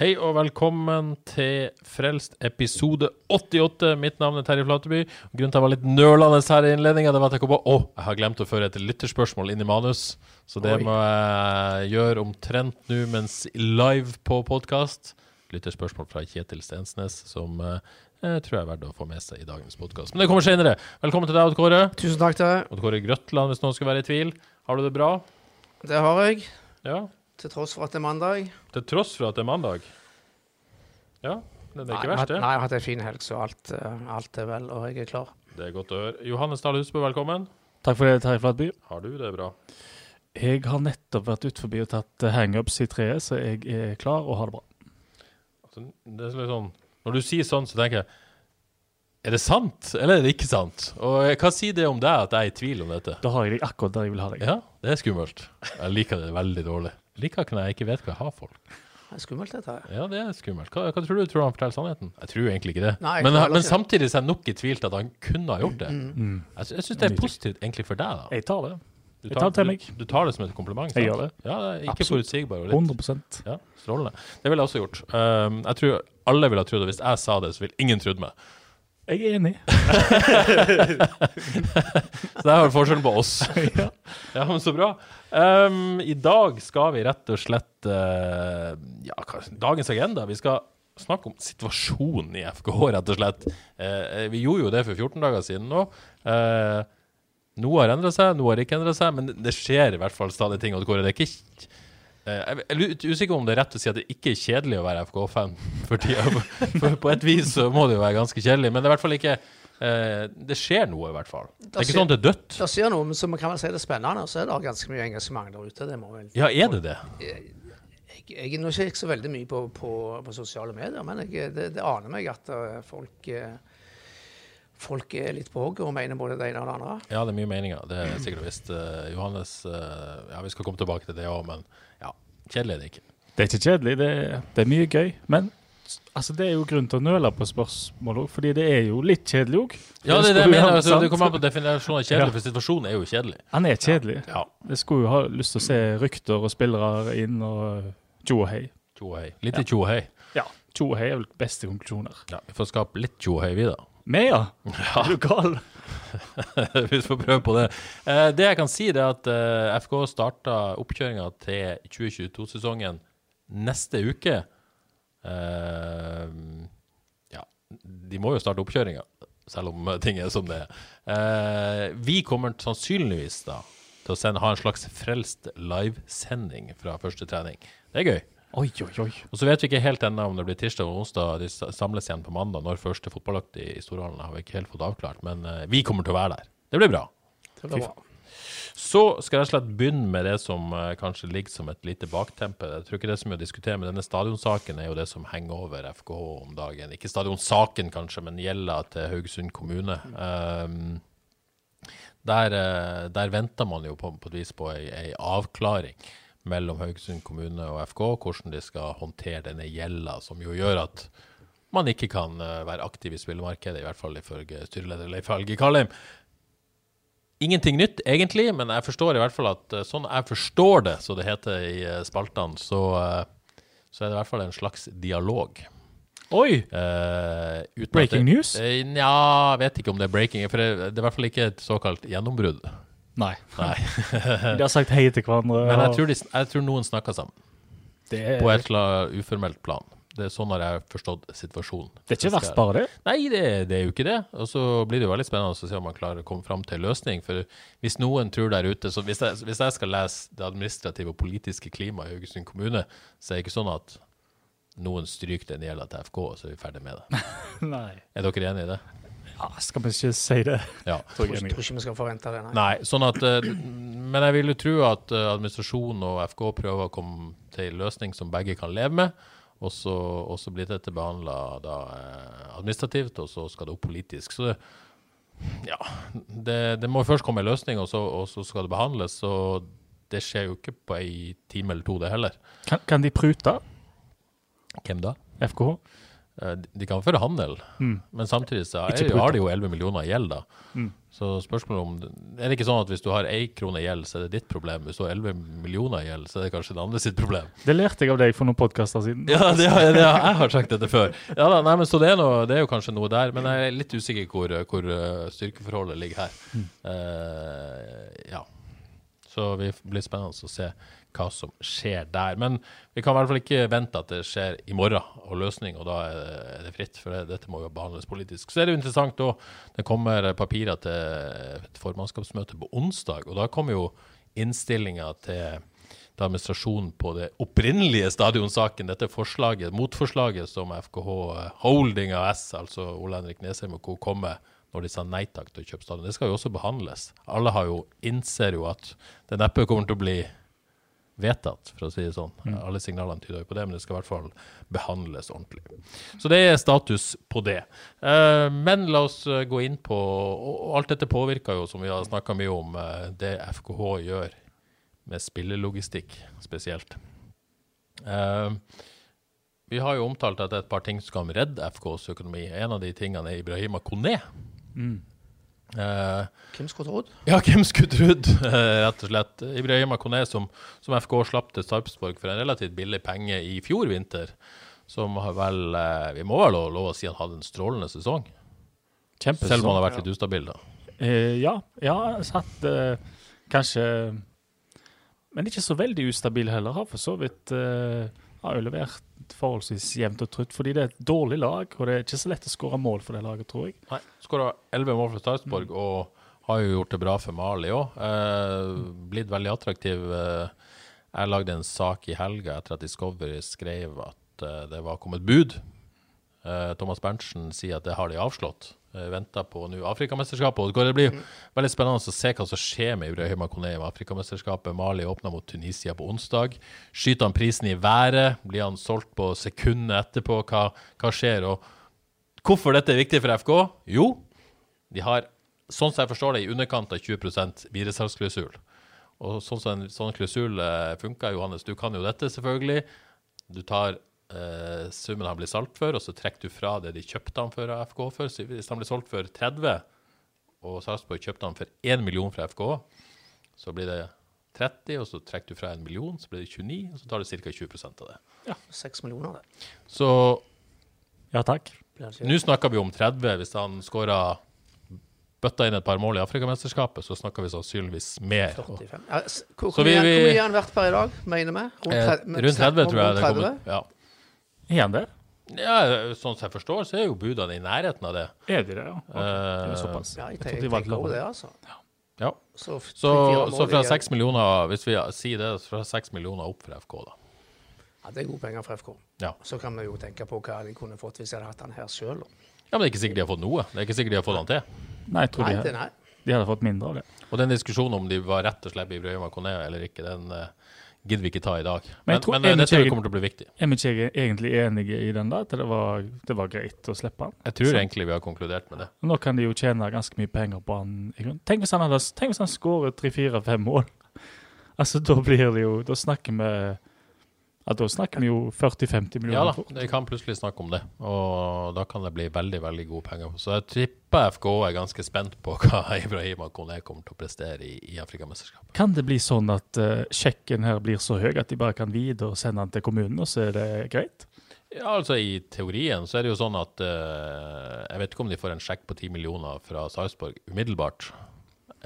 Hei og velkommen til Frelst episode 88. Mitt navn er Terje Flateby. Grunnen til at jeg var litt nølende her i innledninga, var at jeg kom på Å, jeg har glemt å føre et lytterspørsmål inn i manus. Så det Oi. må jeg gjøre omtrent nå mens live på podkast. Lytterspørsmål fra Kjetil Stensnes, som eh, tror jeg er verdt å få med seg i dagens podkast. Men det kommer senere. Velkommen til deg, Odd Kåre. Tusen takk til deg. Odd Kåre Grøtland, hvis noen skulle være i tvil. Har du det bra? Det har jeg, Ja. Til tross for at det er mandag. Til tross for at det er mandag. Ja, det er Nei, ikke verst, det. Nei, jeg har hatt en fin helg, så alt, eh, alt er vel, og jeg er klar. Det er godt å høre. Johannes Dahl Husbø, velkommen. Takk for det, Terje Flatby. Har du det bra? Jeg har nettopp vært ut forbi og tatt eh, hangups i treet, så jeg er klar og har det bra. Altså, det er litt sånn, når du sier sånn, så tenker jeg Er det sant, eller er det ikke sant? Og eh, hva sier det om deg at jeg er i tvil om dette? Da har jeg deg akkurat der jeg vil ha deg. Ja, det er skummelt. Jeg liker det veldig dårlig. Jeg liker ikke når jeg ikke vet hva jeg har folk. Det er skummelt, dette her. Ja, det er skummelt. Hva, hva tror du? Tror han forteller sannheten? Jeg tror egentlig ikke det. Nei, men, men ikke. samtidig så er jeg nok i tvil til at han kunne ha gjort det. Mm. Jeg, sy- jeg syns det er positivt egentlig for deg, da. Jeg tar det. Du jeg tar det til meg. Du, du tar det som et kompliment? Jeg gjør det. Ja, det er ikke Absolutt. forutsigbar og litt 100% Ja, strålende. Det ville jeg også gjort. Um, jeg tror alle ville ha trodd det. Hvis jeg sa det, så ville ingen trodd meg. Jeg er enig. Så det er vel forskjellen på oss. ja. men så bra. Um, I dag skal vi rett og slett uh, Ja, hva, dagens agenda. Vi skal snakke om situasjonen i FKH, rett og slett. Uh, vi gjorde jo det for 14 dager siden nå. Uh, noe har endra seg, noe har ikke endra seg, men det skjer i hvert fall stadig ting. Og det er ikke Jeg er usikker om det er rett å si at det ikke er kjedelig å være FK-fan for tida. På et vis så må det jo være ganske kjedelig, men det er i hvert fall ikke eh, Det skjer noe, i hvert fall. Det er ikke sånn at det er dødt. Det skjer noe, men så man kan vel si det er spennende, så er det ganske mye engasjement der ute. Det må vel Ja, er det det? jeg, jeg er ikke så veldig mye på, på, på sosiale medier, men jeg, det, det aner meg at eh, folk eh, Folk er litt på hogget og mener både det ene og det andre. Ja, det er mye meninger. Det er sikkert visst. Uh, Johannes uh, Ja, vi skal komme tilbake til det òg, men ja, kjedelig er det ikke. Det er ikke kjedelig, det er, det er mye gøy. Men altså, det er jo grunn til å nøle på spørsmål òg, fordi det er jo litt kjedelig òg. Ja, det er det jeg mener. Altså, det kommer an på definisjonen av kjedelig, Ja. for situasjonen er jo kjedelig. Han er kjedelig. Ja. Jeg skulle jo ha lyst til å se rykter og spillere inn og tjo og hei. Tjo og hei. Litt tjo og hei. Ja, tjo og hei er vel beste konklusjoner. Ja, vi får skape litt tjo og hei, vi, da. Vi, ja. Er du gal? vi får prøve på det. Eh, det jeg kan si, det er at eh, FK starta oppkjøringa til 2022-sesongen neste uke. Eh, ja, de må jo starte oppkjøringa, selv om ting er som det er. Eh, vi kommer sannsynligvis da til å sende, ha en slags frelst livesending fra første trening. Det er gøy. Oi, oi, oi. Og så vet vi ikke helt ennå om det blir tirsdag og onsdag. De samles igjen på mandag når første fotballøkt i i Storhallen. har vi ikke helt fått avklart, men eh, vi kommer til å være der. Det blir bra. Det blir bra. Så skal jeg rett og slett begynne med det som eh, kanskje ligger som et lite baktempe. Jeg tror ikke det er så mye å diskutere, men denne stadionsaken er jo det som henger over FKH om dagen. Ikke stadionsaken kanskje, men gjelda til Haugesund kommune. Um, der, eh, der venter man jo på, på et vis på ei, ei avklaring mellom Haugesund kommune og FK, hvordan de skal håndtere denne gjelda, som jo gjør at man ikke kan eh, være aktiv i spillemarkedet, i hvert fall ifølge styreleder Leif Helge Kalheim. Ingenting nytt, egentlig, men jeg forstår i hvert fall at eh, sånn jeg forstår det, så det heter i eh, spaltene, så, eh, så er det i hvert fall en slags dialog. Oi! Uh, Breaking det, news? Nja, vet ikke om det er breaking, for det, det er i hvert fall ikke et såkalt gjennombrudd. Nei. Nei. De har sagt hei til hverandre. Men jeg tror, de, jeg tror noen snakker sammen, det er, på et eller annet uformelt plan. Det er sånn har jeg forstått situasjonen. det er ikke verst, bare det. Nei, det, det er jo ikke det. Og så blir det jo veldig spennende å se om man klarer å komme fram til en løsning. For hvis noen tror der ute så hvis jeg, hvis jeg skal lese det administrative og politiske klimaet i Haugesund kommune, så er det ikke sånn at noen stryker den gjelda til FK, og så er vi ferdig med det. Nei. Er dere enig i det? Ja, skal vi ikke si det? Ja. Tror Jeg jeg tror ikke vi skal forvente det, nei. Nei, sånn at eh, Men jeg vil jo tro at eh, administrasjonen og FK prøver å komme til en løsning som begge kan leve med. Og så, og så blir dette behandla administrativt, og så skal det opp politisk. Så det, ja, det, det må først komme en løsning, og så, og så skal det behandles. Så det skjer jo ikke på ei time eller to, det heller. Kan, kan de prute, Hvem da? FKH? Eh, De kan føre handel, Mm. men samtidig så er, har de jo 11 millioner i gjeld, da. Mm. Så spørsmålet om Er det ikke sånn at hvis du har én krone i gjeld, så er det ditt problem? Hvis du har 11 millioner i gjeld, så er det kanskje den andre sitt problem? Det lærte jeg av deg for noen podkaster siden. Ja, det har, det har, jeg har sagt dette før. Ja da, nei, men Så det er, noe, det er jo kanskje noe der, men jeg er litt usikker hvor, hvor eh, styrkeforholdet ligger her. Eh, ja. Så vi blir spennende å se hva som skjer der. Men vi kan i hvert fall ikke vente at det skjer i morgen, og løsning, og da er det, fritt. For det, dette må jo behandles politisk. Så er det jo interessant òg, det kommer papirer til et formannskapsmøte på onsdag, og da kommer jo innstillinga til administrasjonen på det opprinnelige stadionsaken, dette forslaget, motforslaget som FKH Holding AS, altså Ole Henrik Nesheim og co. kom med når de sa nei takk til å kjøpe stadion. Det skal jo også behandles. Alle har jo, innser jo at det neppe kommer til å bli vedtatt, for å si det sånn. Alle signalene tyder jo på det, men det skal i hvert fall behandles ordentlig. Så det er status på det. Eh, men la oss eh, gå inn på Og alt dette påvirker jo, som vi har snakka mye om, eh, det FKH gjør med spillelogistikk spesielt. Vi har jo omtalt at det er et par ting som kan redde FKs økonomi. En av de tingene er Ibrahima Kone. Eh, Hvem skulle trodd? ja, hvem skulle trodd, eh, rett og slett. Ibrahima Kone, som, som FK slapp til Sarpsborg for en relativt billig penge i fjor vinter, som har vel eh, Vi må vel lov, lov å si han hadde en strålende sesong, Kjempesesong. selv om han har vært litt ustabil, da. Eh, ja, ja, satt kanskje Men ikke så veldig ustabil heller. Har for så vidt eh, har jo levert forholdsvis jevnt og trutt, fordi det er et dårlig lag, og det er ikke så lett å skåre mål for det laget, tror jeg. Nei, Skåra 11 mål for Sarpsborg og har jo gjort det bra for Mali òg. Eh, blitt veldig attraktiv. Eh, jeg lagde en sak i helga etter at Discovery skrev at eh, det var kommet bud. Eh, Thomas Berntsen sier at det har de avslått. Uh, Venter på nå Afrikamesterskapet. Og Det blir veldig spennende å se hva som skjer med Ibrahima Kone i Afrikamesterskapet. Mali åpner mot Tunisia på onsdag. Skyter han prisen i været? Blir han solgt på sekundet etterpå? Hva, hva skjer? Og hvorfor dette er viktig for FK? Jo, de har, sånn som jeg forstår det, i underkant av 20% videresalgsklausul. Og sånn som en sånn klausul eh, funker, Johannes, du kan jo dette selvfølgelig. Du tar eh, summen han blir solgt for, og så trekker du fra det de kjøpte han for av FK for. Så hvis han blir solgt for 30, og Sarpsborg kjøpte han for 1 million fra FK, så blir det 30, og så trekker du fra 1 million, så blir det 29, og så tar du ca. 20 av det. Ja, 6 millioner, det. Så Ja takk. Nå snakker vi om 30. Hvis han skårer bøtta inn et par mål i Afrikamesterskapet, så snakker vi sannsynligvis mer. 45. Ja, hvor, Så hvor, vi- mye, vi- hvor mye har han vært per i dag, mener vi? Rundt, Eh, rundt 30, tror jeg rundt det kommer. Ja. Er han det? ja, sånn som jeg forstår, så er jo budene i nærheten av det. Er de det, ja? Ok, det er Eh, såpass. Ja, jeg Jeg tenker, de. Ja. det, altså. Så, f- Så, fire så fra i- 6 millioner, hvis vi sier det, fra 6 millioner opp for FK, da. Ja, det er gode penger for FK. Ja. Så kan vi jo tenke på hva de kunne fått hvis jeg hadde hatt han her sjøl. ja, men det er ikke sikkert de har fått noe. Det er ikke sikkert de har fått han til. Nei, jeg tror Nei, de, det hadde- nei. de hadde fått mindre av det. Og den diskusjonen om de var rett og slett i Brøyma Kone eller ikke, den eh, gidder vi ikke ta i dag. Men Men, men, eh, dette kommer til å bli viktig. Er vi ikke egentlig enige i den, da? At det var, det var greit å slippe han? Jeg tror Sant. egentlig vi har konkludert med det. Nå kan de jo tjene ganske mye penger på han. Tenk hvis han hadde Tenk hvis han skårer tre-fire-fem mål. Altså, da blir det jo Da snakker vi ja, Da snakker vi jo 40-50 millioner. Ja da, fort. kan plutselig snakke om det, og da kan det bli veldig veldig gode penger. Så jeg tipper FK er ganske spent på hva Ibrahima Kone kommer til å prestere i, i Afrikamesterskapet. Kan det bli sånn at uh, sjekken her blir så høy at de bare kan videre og sende den til kommunen, og så er det greit? Ja, altså I teorien så er det jo sånn at uh, Jeg vet ikke om de får en sjekk på 10 millioner fra Sarpsborg umiddelbart.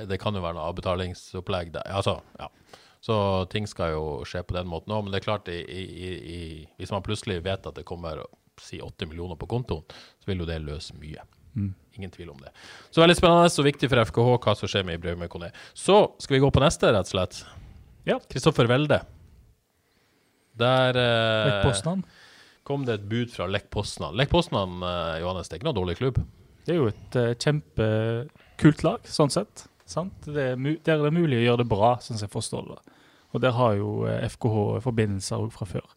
Det kan jo være noe avbetalingsopplegg der. Altså, ja. Så ting skal jo skje på den måten òg. Men det er klart, i, i, i, hvis man plutselig vet at det kommer si 80 millioner på kontoen, så vil jo det løse mye. Ingen tvil om det. Så veldig spennende og viktig for FKH hva som skjer med Ibrahim Kone. Så skal vi gå på neste, rett og slett. Ja. Kristoffer Welde. Der eh, kom det et bud fra Lech Poznan. Lech Poznan, eh, Johannes, det er ikke noe dårlig klubb. Det er jo et uh, kjempekult lag, sånn sett. Sant? Det er der er det mulig å gjøre det bra, sånn som jeg forstår det. Og der har jo eh, FKH forbindelser også fra før.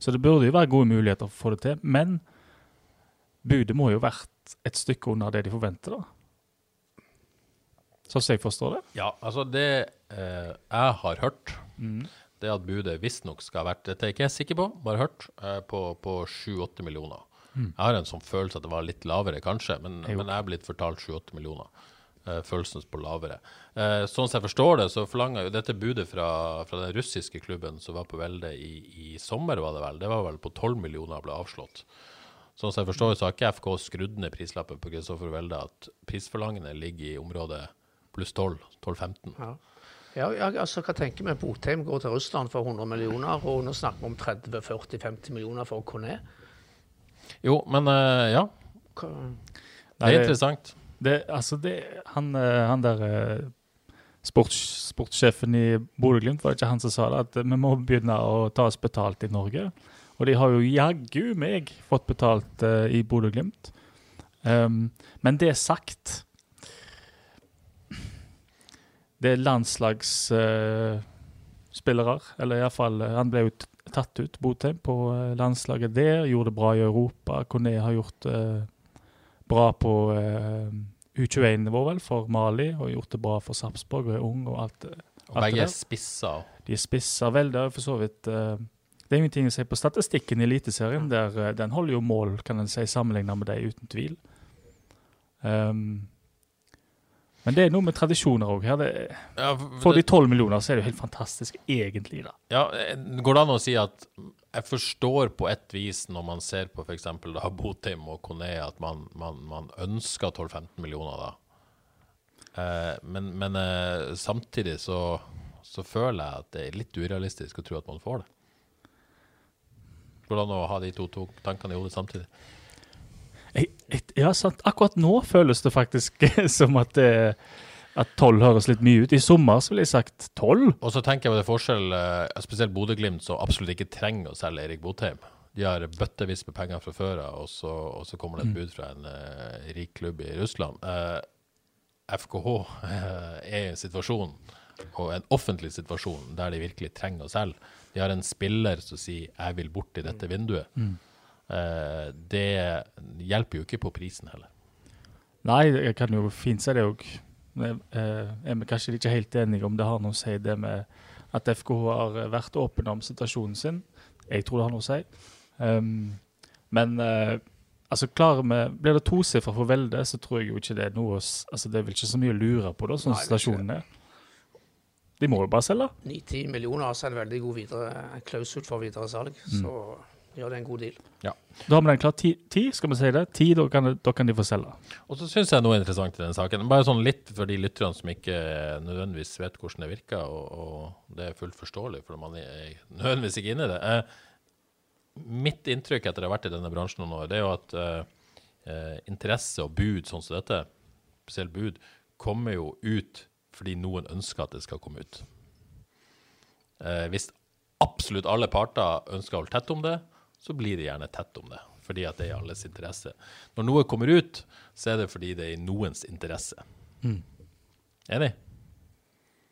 Så det burde jo være gode muligheter for å få det til. Men budet må jo vært et stykke under det de forventer, da. Sånn som jeg forstår det. Ja, altså det eh, jeg har hørt, det er at budet visstnok skal ha vært Dette er ikke jeg sikker på, bare hørt. Eh, på på 7-8 millioner. Jeg har en sånn følelse at det var litt lavere, kanskje, men, Jo. men jeg er blitt fortalt 7-8 millioner. Eh, følelsen på lavere. Eh, sånn som jeg forstår det, så forlanger jo dette budet fra, fra den russiske klubben som var på Velde i, i sommer, var det vel. Det var vel på 12 millioner og ble avslått. Sånn som jeg forstår det, så har ikke FK skrudd ned prislappen på Kristoffer Velde, at prisforlangene ligger i området pluss 12, 12-15. Ja. Ja, altså, hva tenker vi? Botheim går til Russland for 100 millioner, og nå snakker vi om 30-40-50 millioner for Kone. Jo, men uh, ja, Hva- det er interessant. Det, altså det, han, eh, han der eh, sports, sportssjefen i Bodø-Glimt, var det ikke han som sa det, at vi må begynne å ta oss betalt i Norge. Og de har jo jaggu meg fått betalt uh, i Bodø-Glimt. Um, men det sagt Det er landslagsspillere, eller iallfall Han ble jo tatt ut, Botheim, på landslaget der. Gjorde det bra i Europa. Kone har gjort det bra på eh, U21-nivå, vel, for Mali, og gjort det bra for Sarpsborg, og er ung og alt. det- Og begge er spisser. De spisser vel, det er for så vidt uh, Det er ingenting å si på statistikken i Eliteserien. Der, uh, den holder jo mål, kan en si, sammenlignet med dem, uten tvil. Um, men det er noe med tradisjoner òg. Ja, for de tolv millioner så er det jo helt fantastisk, egentlig. da. Ja, eh, går det an å si at jeg forstår på et vis når man ser på f.eks. Botheim og Kone, at man, man, man ønsker 12-15 millioner da. Eh, men men eh, samtidig så, så føler jeg at det er litt urealistisk å tro at man får det. Går det an å ha de to, to tankene i hodet samtidig? Jeg, jeg, ja, sant. Akkurat nå føles det faktisk som at det, at tolv høres litt mye ut. I sommer så ville jeg sagt tolv. Og så tenker jeg på det forskjell, eh, spesielt Bodø-Glimt, som absolutt ikke trenger å selge Erik Botheim. De har bøttevis med penger fra før av, og, så- og så kommer det et bud fra en uh, rik klubb i Russland. Uh, FKH uh, er i en situasjon, og en offentlig situasjon, der de virkelig trenger å selge. De har en spiller som sier 'jeg vil bort i dette vinduet'. Eh, det hjelper jo ikke på prisen heller. Nei, jeg kan jo fint si det òg. Er kanskje ikke helt enige om det har noe å si, det med at FKH har vært åpen om situasjonen sin. Jeg tror det har noe å si. Um, men eh, altså klarer vi Blir det tosifra for Velde, så tror jeg jo ikke det er noe altså Det er vel ikke så mye å lure på, da, sånn situasjonen er. De må jo bare selge. 9-10 millioner, så er det veldig god videre, klausul for videre salg. Så gjør det en god deal. Da har vi den klar. Ti, ti, skal vi si det? Ti, da kan, da kan de få selge. Og så syns jeg noe interessant i denne saken. Bare sånn litt for de lytterne som ikke nødvendigvis vet hvordan det virker, og, og det er fullt forståelig, for man er nødvendigvis ikke inne i det. Eh, mitt inntrykk etter å ha vært i denne bransjen noen år, det er jo at eh, eh, interesse og bud sånn som dette, spesielt bud, kommer jo ut fordi noen ønsker at det skal komme ut. Eh, hvis absolutt alle parter ønsker å holde tett om det, så blir det gjerne tett om det. Fordi at det er i alles interesse. Når noe kommer ut, så er det fordi det er i noens interesse. Enig?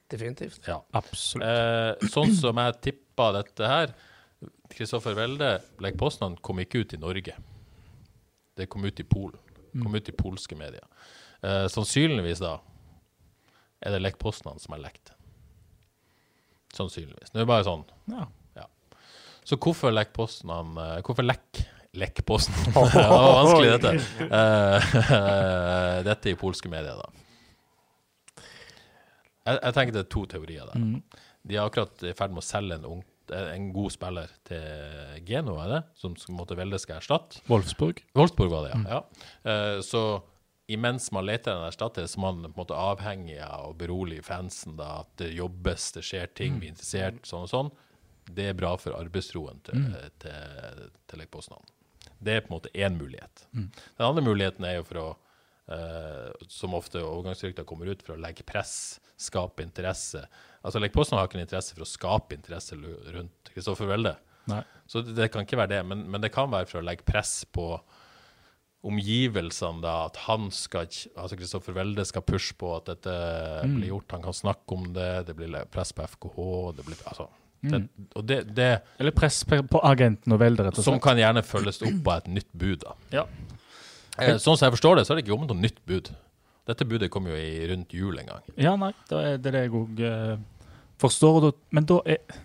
Definitivt. Ja. Absolutt. Eh, sånn som jeg tippa dette her Kristoffer Welde, Lech Poznan, kom ikke ut i Norge. Det kom ut i Polen. Kom ut i polske medier. Eh, sannsynligvis da er det Lech Poznan som er lekt. Sannsynligvis. Det er bare sånn. Ja. Så hvorfor lekk posten han, Hvorfor lekk, lekk posten, det var vanskelig, dette. Eh, dette i polske medier, da. Jeg, jeg tenker det er to teorier der. De er akkurat i ferd med å selge en, ung, en god spiller til Geno, er det? Som måtte velge skal erstatte. Wolfsburg. Wolfsburg var det, ja. ja. Uh, så imens man leter en erstatter, så man på en måte avhengig av å berolige fansen. da, At det jobbes, det skjer ting, vi er interessert, sånn og sånn. Det er bra for arbeidsroen til, til, til Lekposnan. Det er på en måte én mulighet. Den andre muligheten er jo for å, eh, som ofte overgangsrykter kommer ut, for å legge press, skape interesse. Altså han har ikke en interesse for å skape interesse rundt Kristoffer Welde. Nei. Så det, det kan ikke være det, men, men det kan være for å legge press på omgivelsene, da, at han skal Altså Kristoffer Welde skal pushe på at dette Mm. blir gjort, han kan snakke om det, det blir press på FKH, det blir Altså. Mm. Det, og det, det Eller press på agenten og velde rett og som kan gjerne følges opp av et nytt bud, da. Ja. Eh, sånn som jeg forstår det, så er det ikke kommet noe nytt bud. Dette budet kom jo i rundt jul en gang. Ja, nei, da er det det jeg òg eh, forstår. Da, men da, er,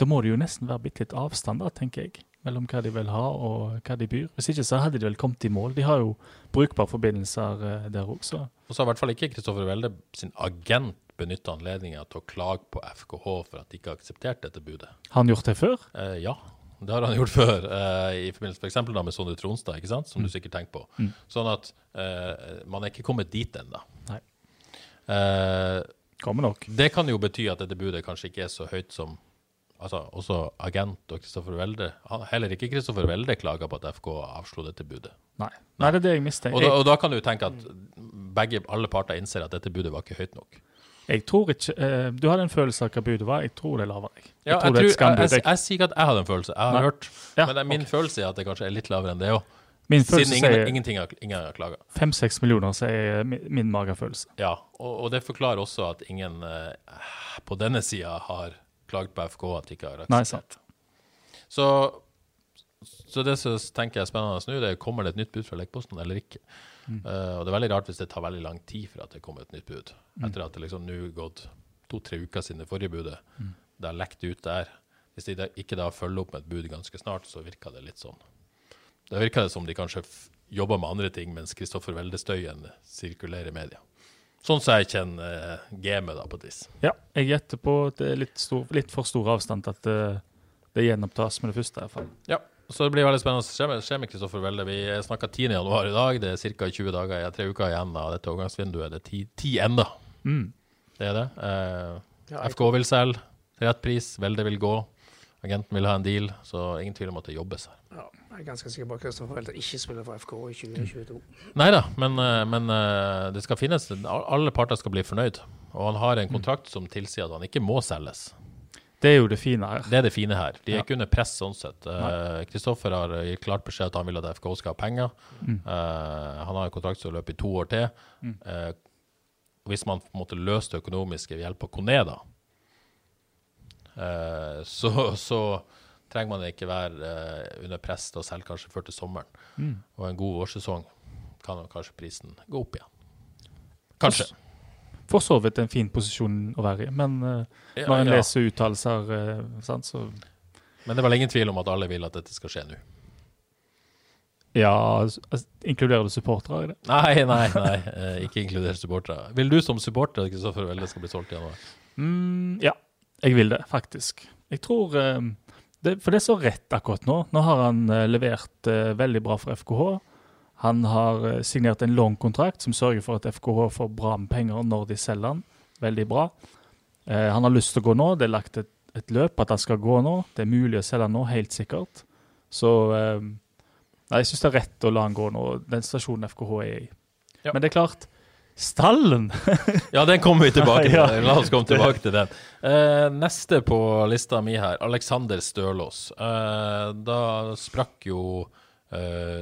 da må det jo nesten være bitte litt avstand, da, tenker jeg, mellom hva de vil ha og hva de byr. Hvis ikke så hadde de vel kommet i mål. De har jo brukbare forbindelser eh, der også. Og så har i hvert fall ikke Kristoffer Welde sin agent benytta anledninga til å klage på FKH for at de ikke har akseptert dette budet. Har han gjort det før? Eh, ja, det har han gjort før, eh, i forbindelse f.eks. da med Sondre Tronstad, ikke sant? som du sikkert tenker på. Mm. Sånn at eh, man er ikke kommet dit ennå. Eh, Kommer nok. det kan jo bety at dette budet kanskje ikke er så høyt som altså også agent og Kristoffer Welde. Heller ikke Kristoffer Welde klaga på at FK avslo dette budet. Nei. Nei, det er det jeg mistenker. Og da, og da kan du tenke at begge, alle parter innser at dette budet var ikke høyt nok. Jeg tror ikke eh, Du hadde en følelse av hva budet var. Jeg tror det er lavere. Jeg, Ja, jeg tror er jeg, skambud. jeg, jeg, sier ikke at jeg hadde en følelse, jeg har Nei. hørt. Ja, men det er min okay. følelse er at det kanskje er litt lavere enn det òg. Min Siden ingen, sier ingenting har, ingen har klaga. fem-seks millioner, er min, min magefølelse. Ja, og, og det forklarer også at ingen eh, på denne sida har klaget på FK at de ikke har Nei, akseptert. sant. Så, så det som tenker jeg er spennende nå, det er kommer det et nytt bud fra Lekposten eller ikke. Mm. Eh, og det er veldig rart hvis det tar veldig lang tid for at det kommer et nytt bud. Mm. Etter at det liksom nå gått to-tre uker siden det forrige budet. Mm. Det har lekt ut der. Hvis de ikke da følger opp med et bud ganske snart, så virker det litt sånn. Da virker det som de kanskje jobber med andre ting, mens Kristoffer Veldestøyen sirkulerer i media. Sånn som jeg kjenner uh, gamet, da, på et vis. Ja, jeg gjetter på at det er litt, stor, litt for stor avstand til at det, det gjenopptas med det første. i hvert fall. Ja, så det blir veldig spennende å se med- se med Kristoffer Welde. Vi snakka 10. januar i dag. Det er ca. 20 dager, ja, tre uker igjen av dette overgangsvinduet. Det er ti, ti enda. Mm. Det er det. Eh, Ja, FK vil selge, rett pris, Welde vil gå. Agenten vil ha en deal, så ingen tvil om at det jobbes her. Ja, jeg er ganske sikker på at Kristoffer Welde ikke spiller for FK i 2022. Nei da, men, eh, men eh, det skal finnes Alle parter skal bli fornøyd. Og han har en kontrakt som tilsier at han ikke må selges. Det er jo det fine her. Det er det fine her. De er Ja. ikke under press sånn sett. Kristoffer Kristoffer har gitt klart beskjed at han vil at FK skal ha penger. Mm. Uh, han har en kontrakt som løper i to år til. Mm. Uh, hvis man måte løser det økonomiske ved hjelp av Kone, da, eh, så, så trenger man ikke være eh, under press til å selge kanskje før til sommeren. Mm. Og en god årssesong kan kanskje prisen gå opp igjen. Kanskje. For så vidt en fin posisjon å være i, men eh, Ja, når en ja. leser uttalelser, uh, så Men det er vel ingen tvil om at alle vil at dette skal skje nå. Ja, altså, inkluderer du supportere i det? Nei, nei, nei. eh, ikke inkludert supportere. Vil du som supporter at Kristoffer Welde skal bli solgt i januar? Mm, ja, jeg vil det, faktisk. Jeg tror det, For det er så rett akkurat nå. Nå har han levert veldig bra for FKH. Han har eh, signert en lang kontrakt som sørger for at FKH får bra med penger når de selger han. Veldig bra. Eh, han har lyst til å gå nå. Det er lagt et, et løp at han skal gå nå. Det er mulig å selge han nå, helt sikkert. Så eh, jeg syns det er rett å la han gå nå, den stasjonen FKH er i. Ja. Men det er klart, stallen Ja, den kommer vi tilbake til. La oss komme tilbake til den. Eh, neste på lista mi her, Alexander Stølås. Eh, da sprakk jo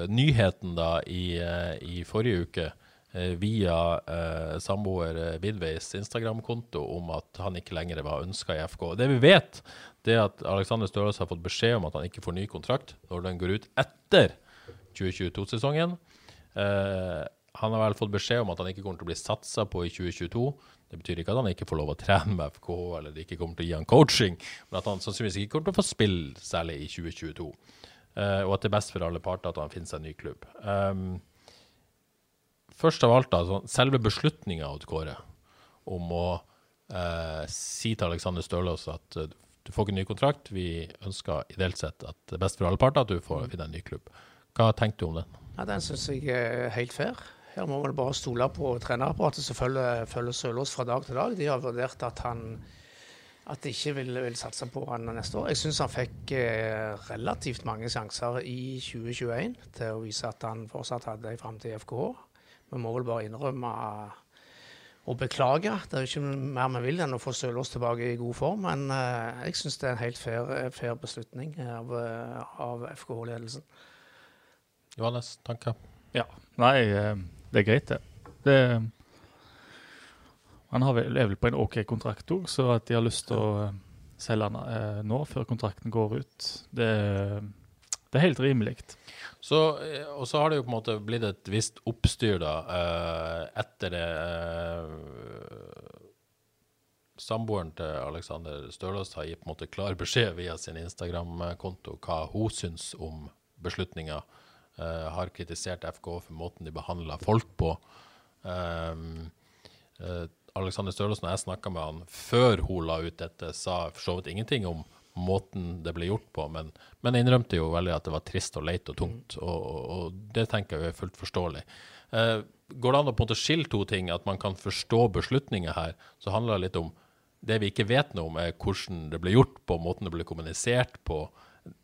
nyheten da i, eh, i forrige uke eh, via eh, samboer Bidveis Instagram-konto om at han ikke lenger var ønska i FK. Det vi vet, det er at Alexander Støles har fått beskjed om at han ikke får ny kontrakt når den går ut etter 2022-sesongen. Eh, han har vel fått beskjed om at han ikke kommer til å bli satsa på i 2022. Det betyr ikke at han ikke får lov å trene med FK, eller de ikke kommer til å gi han coaching, men at han sannsynligvis ikke kommer til å få spille særlig i 2022. Eh, og at det er best for alle parter at han finner seg en ny klubb. Um, først av alt, da, selve beslutninga til Kåre om å uh, si til Alexander Stølås at uh, du får ikke en ny kontrakt, vi ønsker ideelt sett at det er best for alle parter at du får finne en ny klubb. Hva tenker du om den? Ja, Den syns jeg er helt fair. Her må man bare stole på trenerapparatet som følger, følger Sølås fra dag til dag. De har vurdert at han at de ikke vil, vil satse på han neste år. Jeg syns han fikk eh, relativt mange sjanser i 2021 til å vise at han fortsatt hadde en framtid i FKH. Vi må vel bare innrømme og beklage. Det er ikke mer vi vil enn å få Sølås tilbake i god form. Men eh, jeg syns det er en helt fair, fair beslutning av, eh, av FKH-ledelsen. Johannes, tanker? Ja. Nei, eh, det er greit, det. det han har vel, er vel på en OK kontrakt òg, så at de har lyst til å eh, selge han eh, nå, før kontrakten går ut, det, det er helt rimelig. Så, eh, og så har det jo på en måte blitt et visst oppstyr da, eh, etter det Samboeren til Alexander Stølås har gitt på en måte klar beskjed via sin Instagram-konto hva hun syns om beslutninga. Uh, har kritisert FK for måten de behandla folk på. Um, Alexander Stølås, når jeg snakka med han før hun la ut dette, sa for så vidt ingenting om måten det ble gjort på, men, men innrømte jo veldig at det var trist og leit og tungt. Og, og, og, det tenker jeg er fullt forståelig. Eh, går det an å på en måte skille to ting? At man kan forstå beslutninger her, så handler det litt om det vi ikke vet noe om, er hvordan det ble gjort på, måten det ble kommunisert på.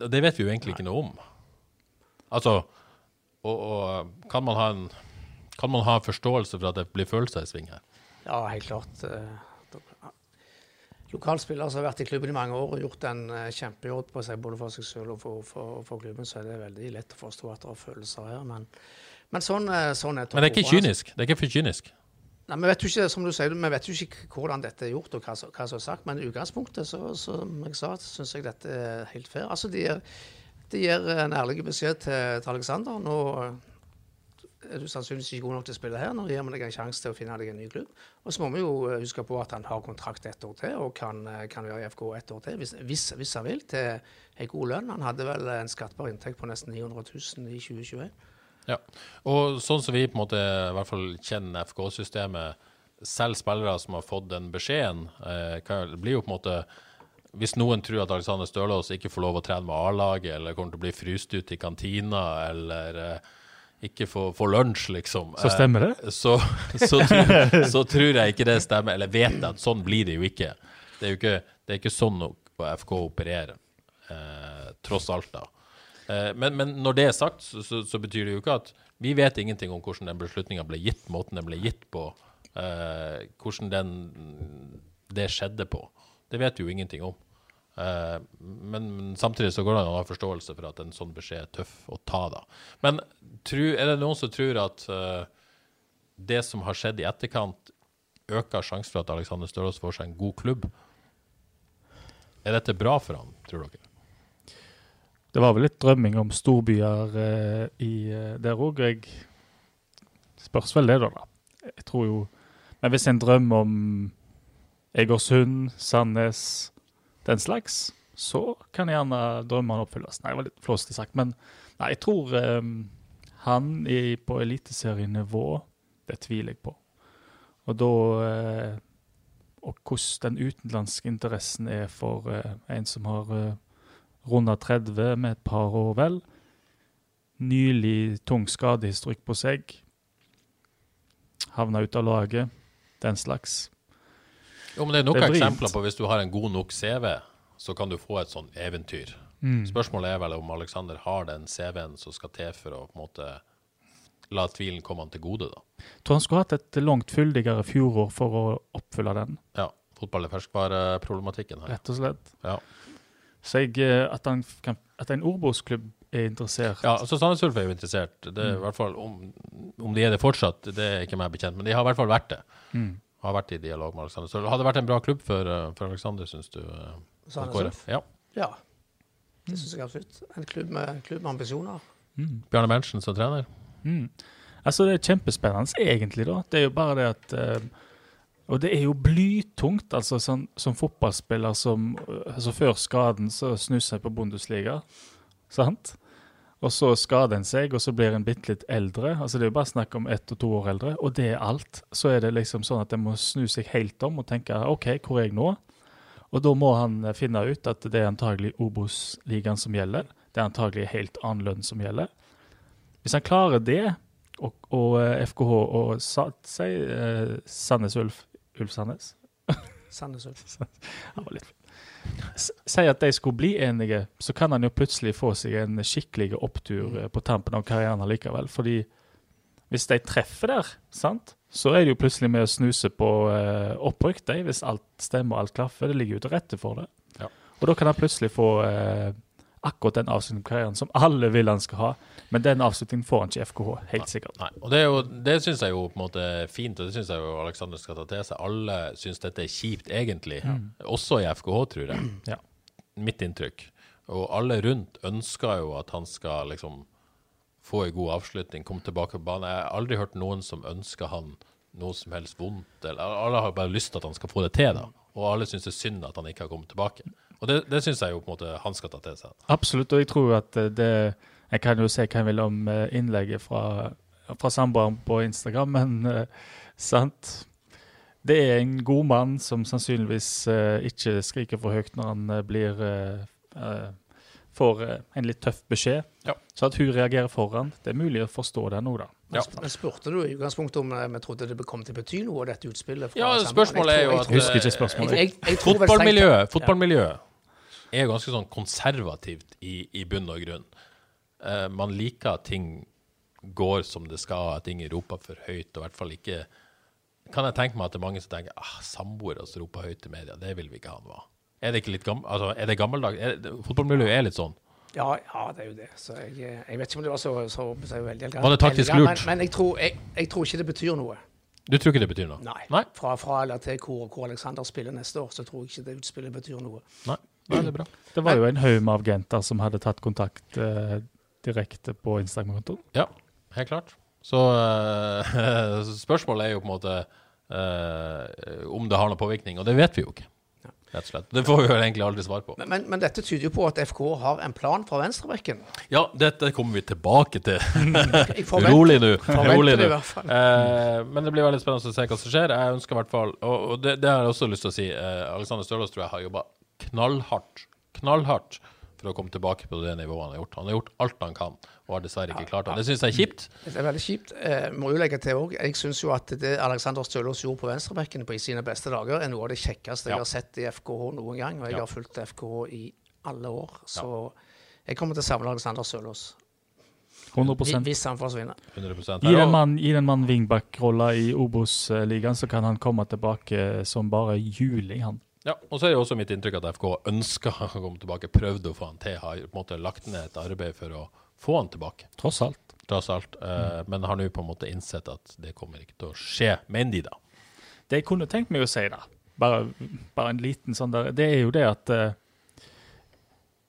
Det vet vi jo egentlig ikke noe om. Altså, og, og kan, man ha en, kan man ha forståelse for at det blir følelser i sving her? Ja, helt klart. Eh, lokalspillere som har vært i klubben i mange år og gjort en eh, kjempejobb på seg både for seg selv og for, for, for, klubben, så er det veldig lett å forstå at det er følelser her. Men, men sånn, eh, sånn, er det. Men det er ikke kynisk? Det er ikke for kynisk? Nei, Vi vet jo ikke som du sier, vi vet jo ikke hvordan dette er gjort og hva, hva som er sagt, men i utgangspunktet så, som jeg sa, syns jeg dette er helt fair. Altså, De gir, de gir en ærlig beskjed til, til Alexander. Nå er du sannsynligvis ikke god nok til å spille her. Nå gir vi deg en sjanse til å finne deg en ny klubb. Og så må vi jo eh, huske på at han har kontrakt ett år til, og kan, eh, kan være i FK ett år til hvis, hvis, hvis han vil, til en god lønn. Han hadde vel en skattbar inntekt på nesten 900 000 i 2021. Ja, og sånn som vi på en måte i hvert fall kjenner FK-systemet, selv spillere som har fått den beskjeden, eh, det blir jo på en måte hvis noen tror at Alexander Stølås ikke får lov å trene med A-laget, eller kommer til å bli fryst ut i kantina, eller ikke får, får lunsj, liksom Så stemmer det? Eh, så, så, tror, så, tror, jeg ikke det stemmer, eller vet jeg at sånn blir det jo ikke. Det er jo ikke, det er ikke sånn FK opererer, eh, tross alt, da. Eh, men, men, når det er sagt, så, så, så, betyr det jo ikke at vi vet ingenting om hvordan den beslutninga ble gitt, måten den ble gitt på, eh, hvordan den, det skjedde på. Det vet vi jo ingenting om. Eh, men, samtidig så går det an å ha forståelse for at en sånn beskjed er tøff å ta, da. Men tru, er det noen som tror at uh, det som har skjedd i etterkant, øker sjansen for at Alexander Størås får seg en god klubb? Er dette bra for han, tror dere? Det var vel litt drømming om storbyer uh, i, der òg. Jeg spørs vel det, da. Jeg tror jo Men hvis en drømmer om Egersund, Sandnes, den slags, så kan gjerne drømmene oppfylles. Nei, det var litt flåsete sagt. Men nei, jeg tror um, han er på eliteserienivå, det tviler jeg på. Og da uh, Og hvordan den utenlandske interessen er for uh, en som har uh, runda 30 med et par år, vel. Nylig tung skadehistorikk på seg. Havna ut av laget. Den slags. Jo, men Det er nok er eksempler på hvis du har en god nok CV, så kan du få et sånn eventyr. Mm. Spørsmålet er vel om Alexander har den CV-en som skal til for å på en måte la tvilen komme han til gode. da. Tror han skulle hatt et langt fyldigere fjorår for å oppfylle den. Ja. Fotball er ferskvareproblematikken her. Rett og slett. Ja. Så jeg, eh, at, han kan, at en ordboksklubb er interessert Ja, altså Sandnes Ulf er jo interessert. Det er mm. i hvert fall, om, om, de er det fortsatt, det er ikke meg bekjent, men de har i hvert fall vært det. Mm. Har vært i dialog med Alexander. Så hadde vært en bra klubb for, eh, for Alexander, syns du? Eh, Sandnes Ulf? Ja. ja. Det syns jeg absolutt. En klubb med, klubb med ambisjoner. Mm. Bjarne Berntsen som trener? Mm. Altså, det er kjempespennende, egentlig. da. Det er jo bare det at uh, og det er jo blytungt, altså sånn, som fotballspiller som altså Før skaden så snuser jeg på Bundesliga, sant? Og så skader en seg, og så blir en bitte litt eldre. altså Det er jo bare snakk om ett og to år eldre, og det er alt. Så er det liksom sånn at en må snu seg helt om og tenke OK, hvor er jeg nå? Og da må han finne ut at det er antagelig Obos-ligaen som gjelder. Det er antagelig helt annen lønn som gjelder. Hvis han klarer det, og, og FKH og si, eh, Sandnes Ulf Ulf Sandnes? Sandnes Ulf. Han var litt Si at de skulle bli enige, så kan han jo plutselig få seg en skikkelig opptur mm. på tampen av karrieren likevel. Fordi hvis de treffer der, sant? så er de jo plutselig med å snuse på eh, opprykk, de, hvis alt stemmer og alt klaffer. Det ligger jo til rette for det. Ja. Og da kan han plutselig få eh, akkurat den avslutningen på karrieren som alle vil han skal ha. Men den avslutningen får han ikke i FKH, helt sikkert. Nei, og Det, er jo, det syns jeg jo på en måte er fint, og det syns jeg jo Alexander skal ta til seg. Alle syns dette er kjipt, egentlig. Også i FKH, tror jeg. Ja. Mitt inntrykk. Og alle rundt ønsker jo at han skal liksom få en god avslutning, komme tilbake på banen. Jeg har aldri hørt noen som ønsker han noe som helst vondt. Eller, alle har bare lyst til at han skal få det til, da. Og alle syns det er synd at han ikke har kommet tilbake. Og det, det syns jeg jo på en måte han skal ta til seg. Absolutt, og jeg tror at eh, det Jeg kan jo se hva jeg vil om innlegget fra, fra samboeren på Instagram, men eh, sant Det er en god mann som sannsynligvis eh, ikke skriker for høyt når han blir Får en litt tøff beskjed. Ja. Så at hun reagerer foran, det er mulig å forstå det nå, da. Ja. Men spurte du i utgangspunktet om vi trodde det kom til å bety noe, dette utspillet? fra Ja, spørsmålet er jo at husker ikke spørsmålet. Fotballmiljøet, fotballmiljøet er ganske sånn konservativt i, i bunn og grunn. Uh, man liker at ting går som det skal, at ting roper for høyt, og i hvert fall ikke Kan jeg tenke meg at det er mange som tenker ah, samboere som roper høyt i media, det vil vi ikke ha noe av. Er det ikke litt gammel, altså, er det gammeldags? Fotballmiljøet er litt sånn. Ja, ja, det er jo det. Så jeg, jeg vet ikke om det var så, så, så veldig elegant. Var det taktisk lurt? Men, men jeg, tror, jeg, jeg tror ikke det betyr noe. Du tror ikke det betyr noe? Nei. Nei, Fra, fra eller til hvor, hvor Alexander spiller neste år, så tror jeg ikke det utspillet betyr noe. Nei. Er bra. Det var jo en haug med agenter som hadde tatt kontakt eh, direkte på Instagram-kontoen. Ja, helt klart. Så eh, spørsmålet er jo på en måte eh, om det har noen påvirkning, og det vet vi jo ikke. Rett og slett. Det får vi jo egentlig aldri svar på. Men, men, men dette tyder jo på at FK har en plan fra venstrebekken. Ja, dette kommer vi tilbake til. Rolig nå. Rolig nå. Eh, men det blir veldig spennende å se hva som skjer. Jeg ønsker i hvert fall, og, og det, det har jeg også lyst til å si, eh, Alexander Stølås tror jeg har jobba knallhardt, knallhardt for å komme tilbake på det nivået han har gjort. Han har gjort alt han kan, og har dessverre ikke klart det. Det syns jeg er kjipt. Det er veldig kjipt. Eh, må jo legge til òg. Jeg syns jo at det Alexander Stølås gjorde på venstrebekken på i sine beste dager, er noe av det kjekkeste Ja. jeg har sett i FKH noen gang. Og jeg Ja. har fulgt FKH i alle år. Så jeg kommer til å savne Alexander Stølås 100 hvis han forsvinner. 100 Gi den mannen mann, mann wingback-rolla i Obos-ligaen, så kan han komme tilbake som bare juling, han. Ja, og så er det også mitt inntrykk at FK ønska å komme tilbake, prøvde å få han til, har på en måte lagt ned et arbeid for å få han tilbake, Tross alt. tross alt. Eh, Men har nå på en måte innsett at det kommer ikke til å skje, mener de da. Det jeg kunne tenkt meg å si, da, bare, bare en liten sånn der, det er jo det at uh,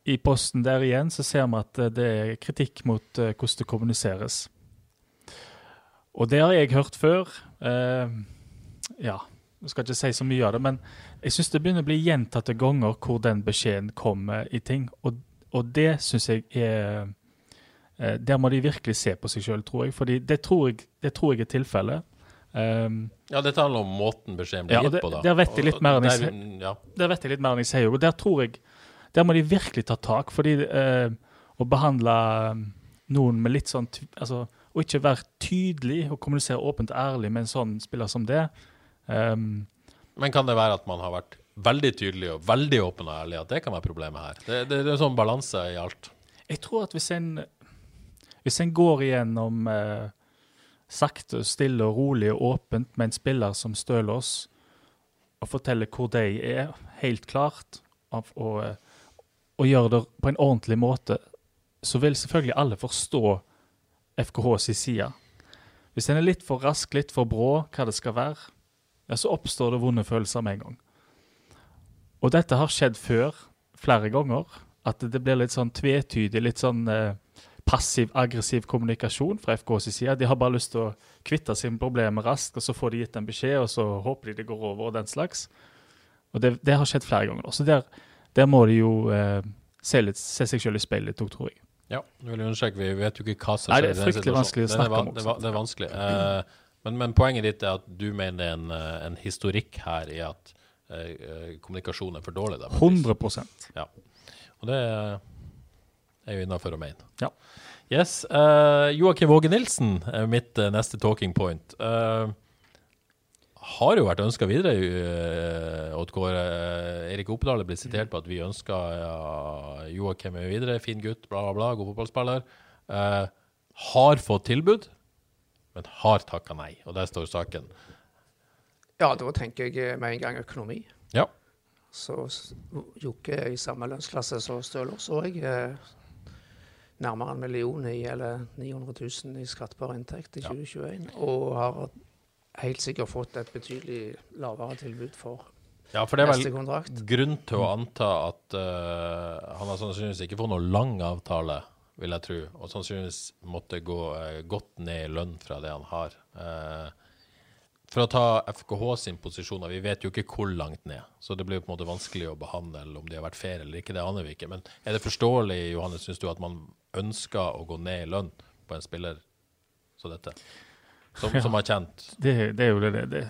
i posten der igjen så ser vi at eh, det er kritikk mot uh, hvordan det kommuniseres. Og det har jeg hørt før. Uh, ja, jeg skal ikke si så mye av det, men jeg syns det begynner å bli gjentatte ganger hvor den beskjeden kommer i ting. Og, og det syns jeg er eh, Der må de virkelig se på seg sjøl, tror jeg. Fordi det tror jeg, det tror jeg er tilfellet. Um, Ja, dette handler om måten beskjeden blir Ja, gitt på, da. der vet jeg litt mer enn jeg der- Ja, der vet jeg litt mer enn jeg sier, og der tror jeg Der må de virkelig ta tak, fordi uh, å behandle um, noen med litt sånn altså, Å ikke være tydelig og kommunisere åpent og ærlig med en sånn spiller som det um, Men kan det være at man har vært veldig tydelig og veldig åpen og ærlig, at det kan være problemet her? Det, det, det er en sånn balanse i alt. Jeg tror at hvis en Hvis en går igjennom eh, sakte, stille og rolig og åpent med en spiller som Stølås, og forteller hvor de er, helt klart, og, og, og gjør det på en ordentlig måte, så vil selvfølgelig alle forstå FKHs side. Hvis en er litt for rask, litt for brå, hva det skal være, ja, så oppstår det vonde følelser med en gang. Og dette har skjedd før, flere ganger, at det blir litt sånn tvetydig, litt sånn eh, passiv-aggressiv kommunikasjon fra FKs side. De har bare lyst til å kvitte seg med problemet raskt, og så får de gitt en beskjed, og så håper de det går over, og den slags. Og det, det har skjedd flere ganger. Så der, der må de jo eh, se, litt, se seg selv i speilet tror jeg. Ja, jeg vil understreke, vi vet jo ikke hva som skjer det er i den fryktelig situasjonen. vanskelig å Det er snakke va- om Det det, det er vanskelig. Eh, men, men poenget ditt er at du mener det er en, eh, en historikk her i at eh, eh, kommunikasjonen er for dårlig. Da, på et vis. 100% Ja. Og det er jo innafor å mene. Ja. Yes. Uh, Joakim Våge Nilsen er mitt uh, neste talking point. Uh, har jo vært ønska videre, uh, Odd Kåre. Erik Opedal er blitt sitert på at vi ønska uh, Joakim er videre, fin gutt, bla, bla, bla, god fotballspiller. Har fått tilbud. Men har takka nei. Og der står saken. Ja, da tenker jeg eh, med en gang økonomi. Ja. Så Jokke er i samme lønnsklasse som Støler, så jeg er nærmere en million i, eller 900 000 i skattbar inntekt i Ja. 2021. Og har helt sikkert fått et betydelig lavere tilbud for ja, for det er vel grunn til å anta at uh, han har sannsynligvis ikke fått noe lang avtale, vil jeg tro, og sannsynligvis måtte gå eh, godt ned i lønn fra det han har. Eh, for å ta FKH sin posisjon, vi vet jo ikke hvor langt ned, så det blir på en måte vanskelig å behandle om de har vært fair eller ikke, det aner vi ikke. Men er det forståelig, Johannes, syns du at man ønsker å gå ned i lønn på en spiller som dette? Som, Ja. som har tjent Det, det er jo det. det.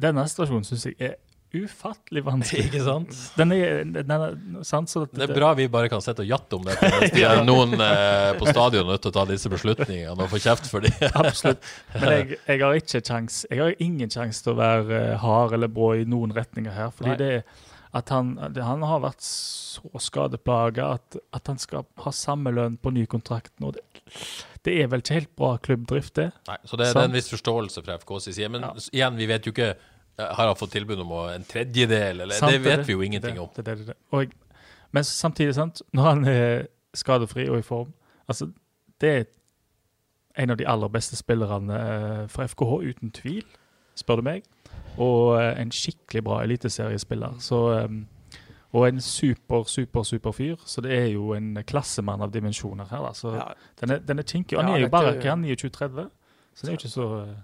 Denne situasjonen syns jeg er ufattelig vanskelig. Ikke sant? Den er, den er sant, så at Det er bra vi bare kan sitte og jatte om dette, mens de er noen eh, på stadion er nødt til å ta disse beslutningene og få kjeft for dem. Absolutt. Men jeg, jeg har ikke kjans, jeg har ingen sjanse til å være eh, hard eller brå i noen retninger her. Fordi Nei. det er at han, det, han har vært så skadeplaga at, at han skal ha samme lønn på ny kontrakt nå. Det, det er vel ikke helt bra klubbdrift, det. Nei, så det, det er en viss forståelse fra FKs side. Men Ja. igjen, vi vet jo ikke Har han fått tilbud om en tredjedel, eller Sant, Det vet vi jo ingenting om. Det, det, det, det. Og men samtidig, sant, når han er skadefri og i form altså, Det er en av de aller beste spillerne fra FKH, uten tvil, spør du meg. Og eh, en skikkelig bra eliteseriespiller. Så, eh, og en super, super, super fyr. Så det er jo en klassemann av dimensjoner her. Da. Så Ja, den er, den kinkig. Og Han Ja, er jo bare hva er han 29-30, så det er jo ikke så eh,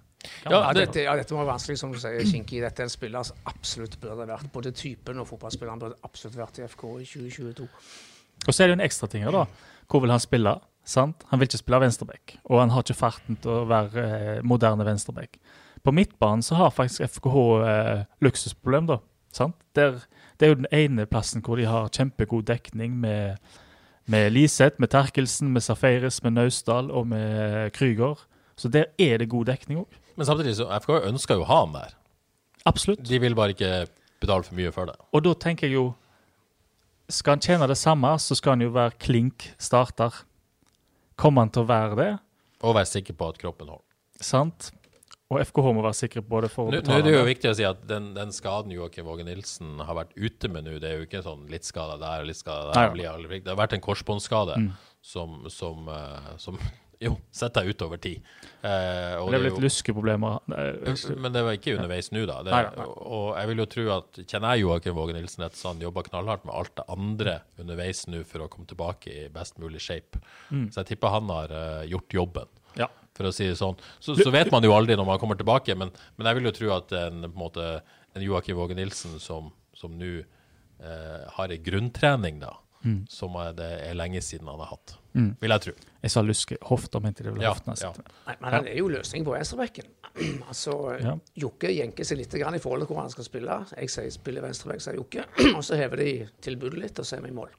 Ja, Ja, det- dette, ja, dette være vanskelig, som du sier, Kinky. Dette er en spiller som absolutt burde vært Både typen og fotballspilleren burde absolutt vært i FK i 2022. Og så er det jo en ekstra ting her, da. Hvor vil han spille? Sant? Han vil ikke spille venstreback, og han har ikke farten til å være eh, moderne venstreback. På midtbanen så har faktisk FKH eh, luksusproblem, da. Sant? Der, det er jo den ene plassen hvor de har kjempegod dekning med, med Liseth, med Terkelsen, med Safaris, med Naustdal og med Krüger. Så der er det god dekning òg. Men samtidig så FK ønsker jo å ha han der. Absolutt. De vil bare ikke betale for mye for det. Og da tenker jeg jo Skal han tjene det samme, så skal han jo være klink starter. Kommer han til å være det? Og være sikker på at kroppen holder. Sant? Og FKH må være sikre på det for å Nå, nå er det jo det. viktig å si at den, den skaden Joakim Våge Nilsen har vært ute med nå, det er jo ikke sånn litt skada der og litt skada der. Nei, ja. Det har vært en korsbåndskade Mm. som, som, eh, som jo setter deg ut over tid. Eh, Det jo- litt luskeproblemer. Men det var ikke underveis nå, da. Det, Nei, nei. Og jeg vil jo tro at Kjenner jeg Joakim Våge Nilsen rett, så han jobba knallhardt med alt det andre underveis nå for å komme tilbake i best mulig shape. Mm. Så jeg tipper han har uh, gjort jobben, Ja. for å si det sånn. Så, så vet man jo aldri når man kommer tilbake, men, men jeg vil jo tro at en, på en, måte, en Joakim Våge Nilsen som som nå eh, har ei grunntrening, da, Mm. som er det er lenge siden han har hatt, Mm. vil jeg tro. Jeg sa luske. Hofta mente det ble Ja, ja. Nei, men han er jo løsning på venstrebekken. altså, Ja. Jokke jenker seg litt grann i forhold til hvor han skal spille. Jeg sier spiller venstrebekk, sier Jokke. og så hever de tilbudet litt, og så er vi i mål.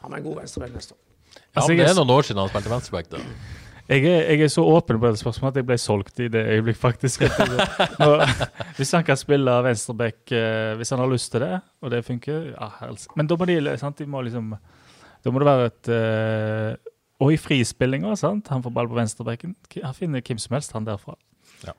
Han er en god venstrebekk neste år. Ja, Altså, men Det er noen år siden han spilte venstreback, da. Jeg er, jeg er så åpen på dette spørsmålet at jeg ble solgt i det øyeblikk, faktisk. Nå, hvis han kan spille venstreback eh, hvis han har lyst til det, og det funker ja, helst. Men da må de, sant, de må liksom Da må det være et eh, Og i frispillinga, sant. Han får ball på venstrebekken. Han finner hvem som helst, han derfra. Ja.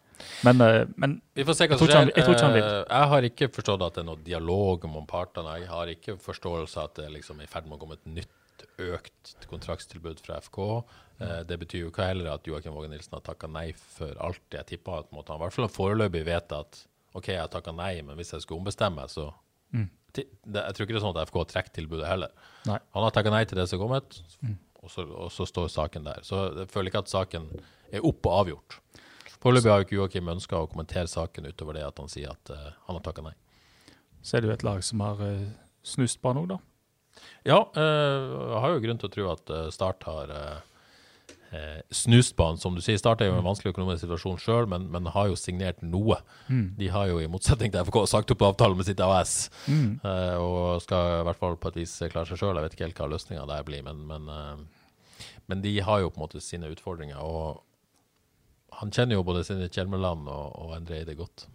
Men, eh, men Vi får se hva Jeg som tror ikke han- skjer. jeg tror ikke han vil. Jeg har ikke forstått at det er noe dialog om partene. Jeg har ikke forståelse at det liksom er i ferd med å komme et nytt økt kontraktstilbud fra FK. Eh, Det betyr jo ikke heller at Joakim Våge Nilsen har takka nei for alt. Jeg tipper at på måte, han i hvert fall foreløpig vet at OK, jeg har takka nei, men hvis jeg skulle ombestemme, så Mm. Jeg tror ikke det er sånn at FK trekker tilbudet heller. Nei. Han har takka nei til det som er kommet, Mm. og, så, og så står saken der. Så jeg føler ikke at saken er opp og avgjort. Foreløpig har jo ikke Joakim ønska å kommentere saken utover det at han sier at uh, han har takka nei. så er det jo et lag som har uh, snust på han òg, da. Ja, jeg har jo grunn til å tro at Start har eh, eh, snust på han. Som du sier, Start er jo i en vanskelig økonomisk situasjon sjøl, men, men har jo signert noe. Mm. De har jo i motsetning til FK sagt opp avtalen med sitt AS, Mm. eh, og skal i hvert fall på et vis klare seg sjøl. Jeg vet ikke helt hva løsninga der blir, men, men, eh, men de har jo på en måte sine utfordringer. Og han kjenner jo både Sine Kjelmeland og, og Endre Eide godt.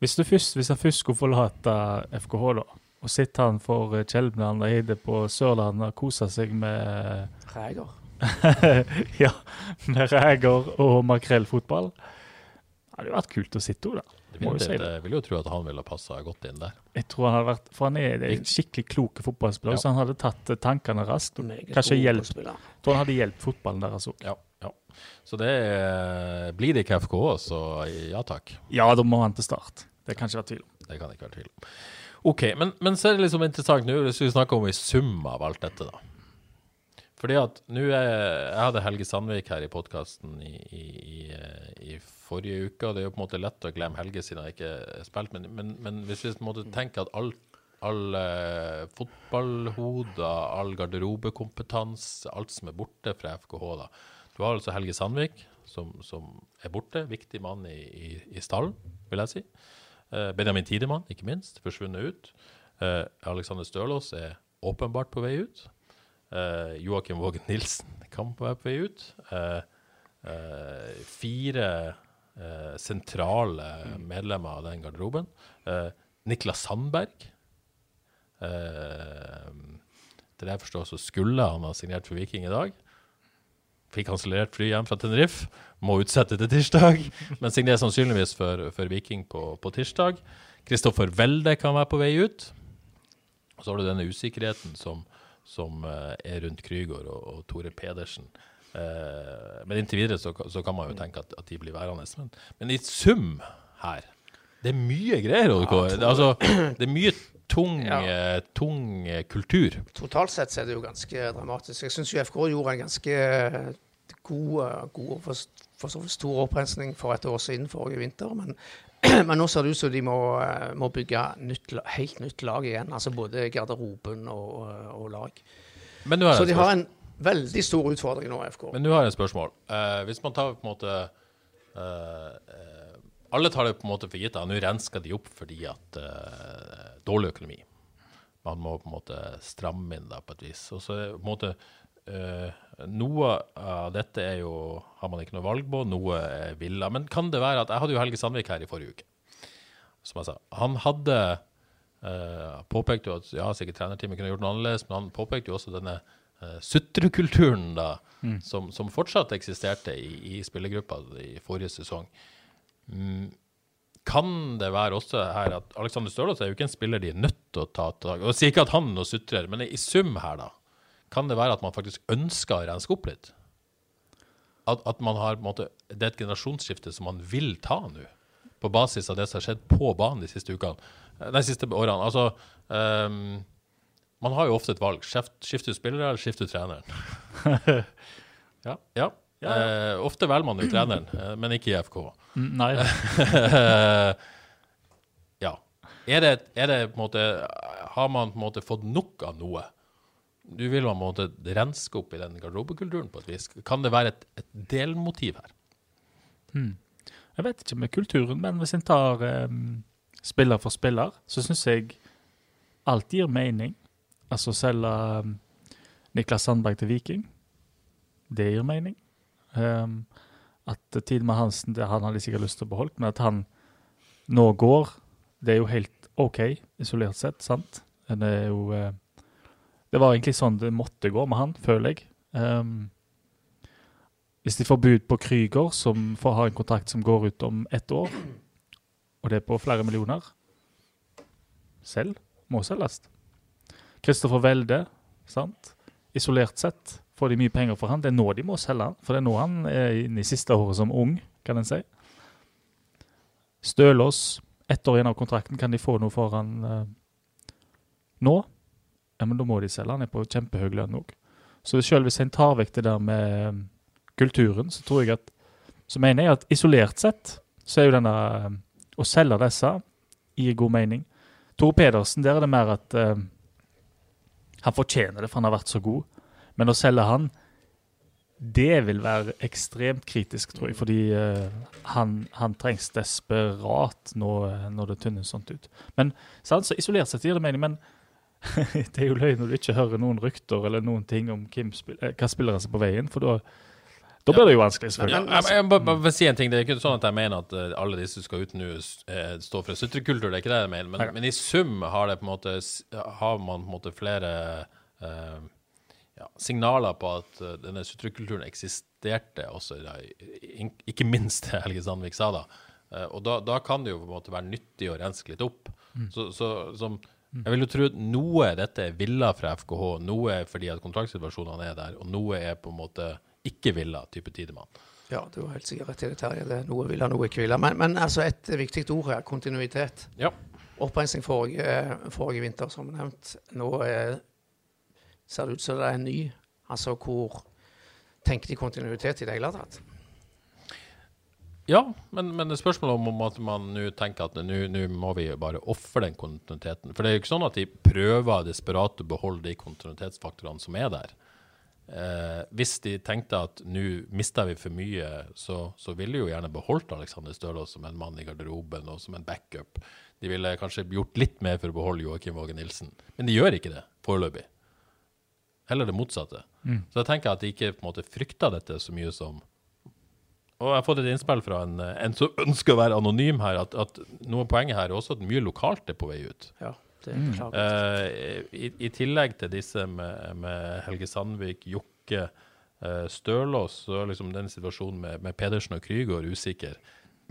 Hvis, du først, hvis han først skulle forlate FKH, da, og sitte han for Kjelmeland og Eide på Sørlandet og koser seg med Ræger. ja, med reker og makrellfotball. Det hadde jo vært kult å sitte henne der. Må jo si det. Jeg vil jo tro at han ville ha passa godt inn der. Jeg tror han hadde vært, For han er en skikkelig klok fotballspiller, Ja. så han hadde tatt eh, tankene raskt. og Kanskje hjelpt hjelp, tror han hadde hjulpet fotballen deres òg. Ja, ja. Så det er, blir det ikke FK, så ja takk. Ja, da må han til start. Det kan ikke være tvil om. Det kan ikke være tvil om. OK, men, men så er det liksom interessant nå hvis vi snakker om i sum av alt dette, da. Fordi at nå Jeg hadde Helge Sandvik her i podkasten i, i, i, forrige uke, og det er jo på en måte lett å glemme Helge siden jeg ikke har spilt, men, men, men hvis vi måte tenker at alt alle fotballhoder, all garderobekompetanse, alt som er borte fra FKH. da. Du har altså Helge Sandvik, som, som er borte. Viktig mann i, i, i stallen, vil jeg si. Eh, Benjamin Tidemann, ikke minst, forsvunnet ut. Eh, Alexander Stølås er åpenbart på vei ut. Eh, Joakim Vågen Nilsen kan være på vei ut. Uh, uh, fire sentrale medlemmer av den garderoben. Niklas Sandberg. Til det jeg forstår, så skulle han ha signert for Viking i dag. Fikk kansellert fly hjem fra Tenerife. Må utsette til tirsdag, men signerer sannsynligvis for, for Viking på, på tirsdag. Kristoffer Welde kan være på vei ut. Og så har du denne usikkerheten som, som eh, er rundt Krygård og, og Tore Pedersen. Eh, men inntil videre så, så kan man jo tenke at, at de blir værende. Men, men i sum her Det er mye greier, Kåre. det, altså, det er mye tung, Ja. eh, tung eh, kultur. Totalt sett så er det jo ganske dramatisk. Jeg syns FK gjorde en ganske god, god for, for så stor opprensning for et år siden, forrige vinter. Men, men nå ser det ut som de må, eh, må bygge nytt, helt nytt lag igjen. Altså både garderoben og, og lag. Men nå har Så de har en veldig stor utfordring nå, FK. Men nå har jeg et spørsmål. Eh, hvis man tar på en måte eh, eh, Alle tar det på en måte for gitt nå rensker de opp fordi at eh, dårlig økonomi. Man må på en måte stramme inn da på et vis. Og så på en måte eh, Noe av dette er jo har man ikke noe valg på, noe er villa. Men kan det være at Jeg hadde jo Helge Sandvik her i forrige uke. Som jeg sa. Han hadde uh, påpekte jo at ja, sikkert trenerteamet kunne gjort noe annerledes, men han påpekte jo også denne uh, sutrekulturen da, som, som fortsatt eksisterte i, i spillergruppa i forrige sesong. Mm, kan det være også her at Alexander Stølås er jo ikke en spiller de er nødt til å ta tak Og jeg sier ikke at han nå sutrer, men i sum her, da, kan det være at man faktisk ønsker å renske opp litt? At, at man har måte, Det er et generasjonsskifte som man vil ta nå, på basis av det som har skjedd på banen de siste ukene. eh, De siste årene. Altså um, Man har jo ofte et valg. Skift- Skifter du spillere, eller skifter du treneren? ja. ja. Eh, ofte velger man jo treneren, eh, men ikke i FK. Mm, Nei. ja. Er det, er det på en måte Har man på en måte fått nok av noe? Du vil på en måte renske opp i den garderobekulturen på et vis. Kan det være et, et delmotiv her? Jeg vet ikke med kulturen, men hvis en tar um, spiller for spiller, så syns jeg alt gir mening. Altså selge um, Niklas Sandberg til Viking, det gir mening. Um, at Tidemann Hansen, det han hadde sikkert lyst til å beholde, men at han nå går, det er jo helt OK, isolert sett, sant? Det er jo eh, Det var egentlig sånn det måtte gå med han, føler jeg. Um, hvis de får bud på Krüger, som får ha en kontrakt som går ut om ett år, og det er på flere millioner Selv må selges. Kristoffer Welde, sant? Isolert sett får de mye penger for han. Det er nå de må selge han, for det er nå han er inne i siste året som ung, kan en si. Stølås, ett år igjen av kontrakten, kan de få noe for han eh, nå? Ja, men da må de selge. Han er på kjempehøy lønn òg. Så selv hvis en tar vekk det der med eh, kulturen, så tror jeg at Så mener jeg at isolert sett så er jo denne eh, Å selge disse gir god mening. Tore Pedersen, der er det mer at uh, han fortjener det, for han har vært så god. Men å selge han, det vil være ekstremt kritisk, tror jeg. Fordi uh, han, han trengs desperat nå, eh, når det tynnes sånt ut. Men sant, så isolert sett gir det mening. Men det er jo løgn når du ikke hører noen rykter eller noen ting om spil eh, hva spillere som er på veien, for da da blir det jo vanskelig, selvfølgelig. jeg, jeg, må bare, si en ting. Det er ikke sånn at jeg mener at eh, alle disse skal ut nå, stå for for sutrekultur. Det er ikke det jeg mener. Men, men i sum har, det på en måte, har man på en måte flere eh, ja, signaler på at denne sutrekulturen eksisterte også, da, ikke minst det Helge Sandvik sa da. Og da, da, kan det jo på en måte være nyttig å renske litt opp. Mm. Så, så som. Jeg vil jo tro at noe dette er villa fra FKH, noe er fordi at kontraktsituasjonene er der, og noe er på en måte ikke villa, type Tidemann. Ja, du har helt sikkert rett i det, Terje. Det er noe villa, noe ikke villa. Men, men, altså et viktig ord her, kontinuitet. Ja. Oppreisning forrige, forrige vinter, som nevnt. Nå er ser det ut som det er en ny. Altså hvor tenker de kontinuitet i det hele tatt? Ja, men, men det spørsmålet om, om at man nå tenker at nå må vi bare ofre den kontinuiteten. For det er jo ikke sånn at de prøver desperat å beholde de kontinuitetsfaktorene som er der. Eh, hvis de tenkte at nå mister vi for mye, så, så ville de jo gjerne beholdt Alexander Stølås som en mann i garderoben og som en backup. De ville kanskje gjort litt mer for å beholde Joakim Våge Nilsen. Men de gjør ikke det foreløpig. Heller det motsatte. Mm. Så jeg tenker at de ikke på en måte frykter dette så mye som Og jeg har fått et innspill fra en, en som ønsker å være anonym her, at, at noe av poenget her er også at mye lokalt er på vei ut. Ja, det er mm. uh, i, I tillegg til disse med, med Helge Sandvik, Jokke, uh, Stølås, så er liksom den situasjonen med, med Pedersen og Krygård usikker.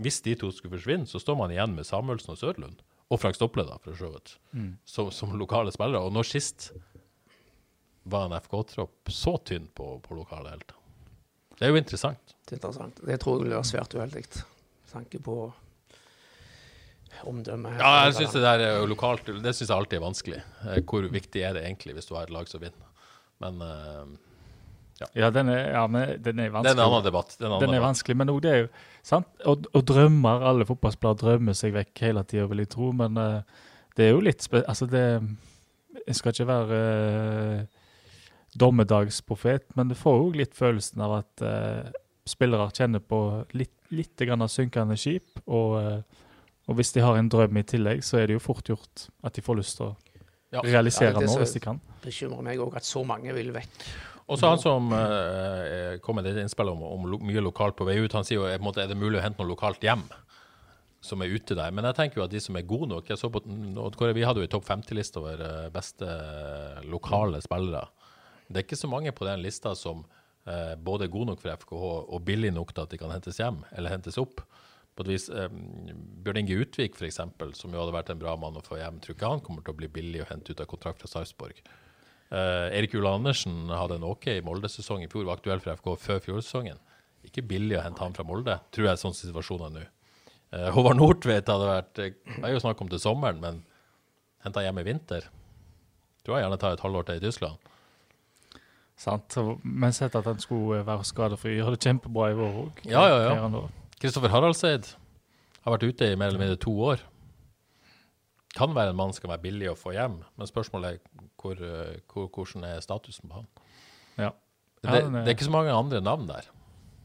Hvis de to skulle forsvinne, så står man igjen med Samuelsen og Sørlund. Og Frank Stople, da, for så vidt. Mm. Som, som lokale spillere. Og når sist var en FK-tropp så tynn på, på lokale helt. Det er jo interessant. Det er interessant. Det tror jeg vil være svært uheldig. Tanke på omdømme. Ja, jeg synes det der er lokalt, det syns jeg alltid er vanskelig. Eh, hvor viktig er det egentlig hvis du har et lag som vinner? Men uh, ja. ja, den er, ja, men den er vanskelig. Det er en annen debatt. Den, annen den er debatt. vanskelig, men det er jo sant. Og, og drømmer, alle fotballspillere drømmer seg vekk hele tida, vil jeg tro. Men uh, det er jo litt spe... Altså, det Jeg skal ikke være uh, dommedagsprofet, men du får jo litt følelsen av at uh, spillere kjenner på litt, litt grann synkende skip. Og, uh, og, hvis de har en drøm i tillegg, så er det jo fort gjort at de får lyst til å ja. realisere ja, noe hvis de kan. Det bekymrer meg òg at så mange vil vekk. Og så han som uh, kom med et innspill om, om lo mye lokalt på vei ut, han sier jo er, er det mulig å hente noe lokalt hjem som er ute der. Men jeg tenker jo at de som er gode nok jeg så på, Vi hadde jo en topp 50-liste over beste lokale spillere. Det er ikke så mange på den lista som eh, både er gode nok for FKH og billig nok til at de kan hentes hjem eller hentes opp. På et vis, eh, Bjørn Inge Utvik, f.eks., som jo hadde vært en bra mann å få hjem, tror ikke han kommer til å bli billig å hente ut av kontrakt fra Sarpsborg. Eh, Erik Ula Andersen hadde en OK Molde-sesong i fjor, var aktuell for FK før fjorårssesongen. Ikke billig å hente han fra Molde, tror jeg sånn situasjonen er nå. Eh, Håvard Nordtveit hadde vært eh, Det er jo snakk om til sommeren, men henta hjem i vinter. Tror jeg gjerne tar et halvår til i Tyskland. Sant? Men sett at han skulle være skadefri. Gjør det kjempebra i vår òg. Ja, ja, ja. Kristoffer Haraldseid har vært ute i mer eller mindre to år. Kan være en mann som skal være billig å få hjem, men spørsmålet er hvor, eh, hvor, hvordan er statusen på han. Ja. Det, det, er ikke så mange andre navn der.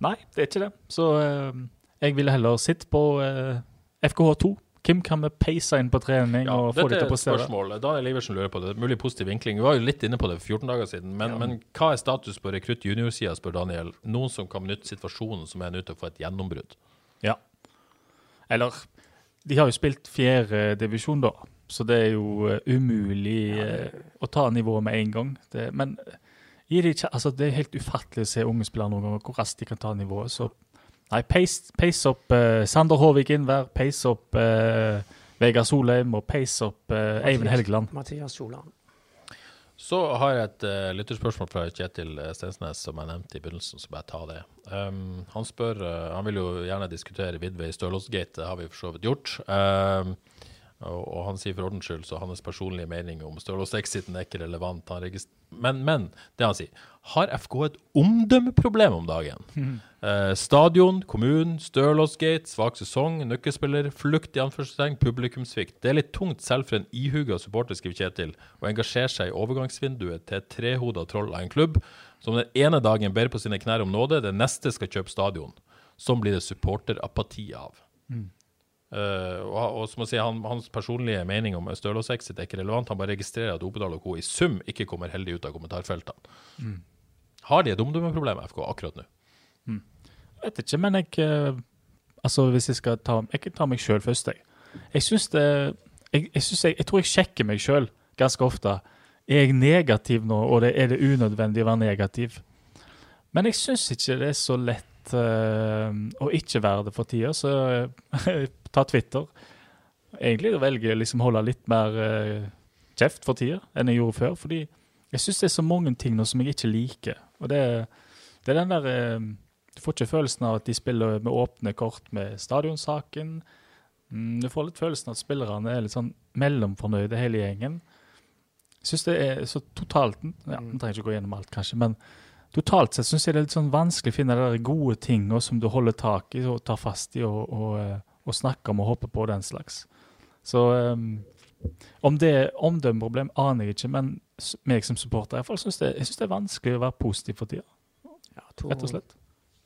Nei, det er ikke det. Så uh, jeg ville heller sitte på uh, FKH2. Hvem kan vi peise inn på trening ja, og få dem til å prestere? Dette er et spørsmål. Daniel Iversen lurer på det. Mulig positiv vinkling. Vi var jo litt inne på det for 14 dager siden. Men, ja. men hva er status på rekrutt junior-sida, spør Daniel. Noen som kan benytte situasjonen som er nødt til å få et gjennombrudd? Ja. Eller De har jo spilt fjerdedivisjon, da. Så det er jo uh, umulig uh, å ta nivået med en gang. Det, men det, altså, det er helt ufattelig å se unge spillere noen ganger, hvor raskt de kan ta nivået. Så Nei, pace, pace opp uh, Sander Håvik Innvær, pace opp uh, Vegard Solheim og pace opp uh, Eivind Helgeland. Mathias Solan. Så har jeg et uh, lytterspørsmål fra Kjetil Stensnes, som jeg nevnte i begynnelsen, så bare ta det. Um, han spør uh, Han vil jo gjerne diskutere Vidvei Stølåsgate, det har vi for så vidt gjort. Um, og, og, han sier for ordens skyld, så hans personlige mening om Stølos-exiten er ikke relevant. men, men, det han sier Har FK et omdømmeproblem om dagen? Mm. Eh, stadion, kommunen, Stølåsgate, svak sesong, nøkkelspiller, flukt i anførselstegn, publikumssvikt. Det er litt tungt selv for en ihuga supporter, skriver Kjetil, å engasjere seg i overgangsvinduet til et trehoda troll av en klubb som den ene dagen ber på sine knær om nåde, den neste skal kjøpe stadion. Sånn blir det supporterapati av. Mm. Uh, og, og, som å si, han, Hans personlige mening om Stølås-exit er ikke relevant. Han bare registrerer at Opedal og co. i sum ikke kommer heldig ut av kommentarfeltene. Mm. Har de et omdømmeproblem, FK, akkurat nå? Mm. Jeg vet ikke, men jeg uh, Altså, hvis jeg skal ta Jeg kan ta meg sjøl først, jeg. Jeg syns det jeg, jeg, synes jeg, jeg, tror jeg sjekker meg sjøl ganske ofte er jeg negativ nå, og det, er det unødvendig å være negativ? Men jeg syns ikke det er så lett uh, å ikke være det for tida, så eh, ta Twitter. Egentlig velger jeg liksom å holde litt mer eh, kjeft for tida enn jeg gjorde før, fordi jeg syns det er så mange ting nå som jeg ikke liker. Og det, det er den der eh, Du får ikke følelsen av at de spiller med åpne kort med stadionsaken. Mm, du får litt følelsen av at spillerne er litt sånn mellomfornøyde, hele gjengen. Jeg syns det er så totalt ja, Jeg trenger ikke gå gjennom alt, kanskje, men totalt sett syns jeg det er litt sånn vanskelig å finne de gode tingene som du holder tak i og tar fast i og, og, eh, og snakker om å hoppe på, den slags. Så um, om det er omdømmeproblem, aner jeg ikke, men meg som supporter jeg syns det, jeg synes det er vanskelig å være positiv for tida, Ja, to, rett og slett.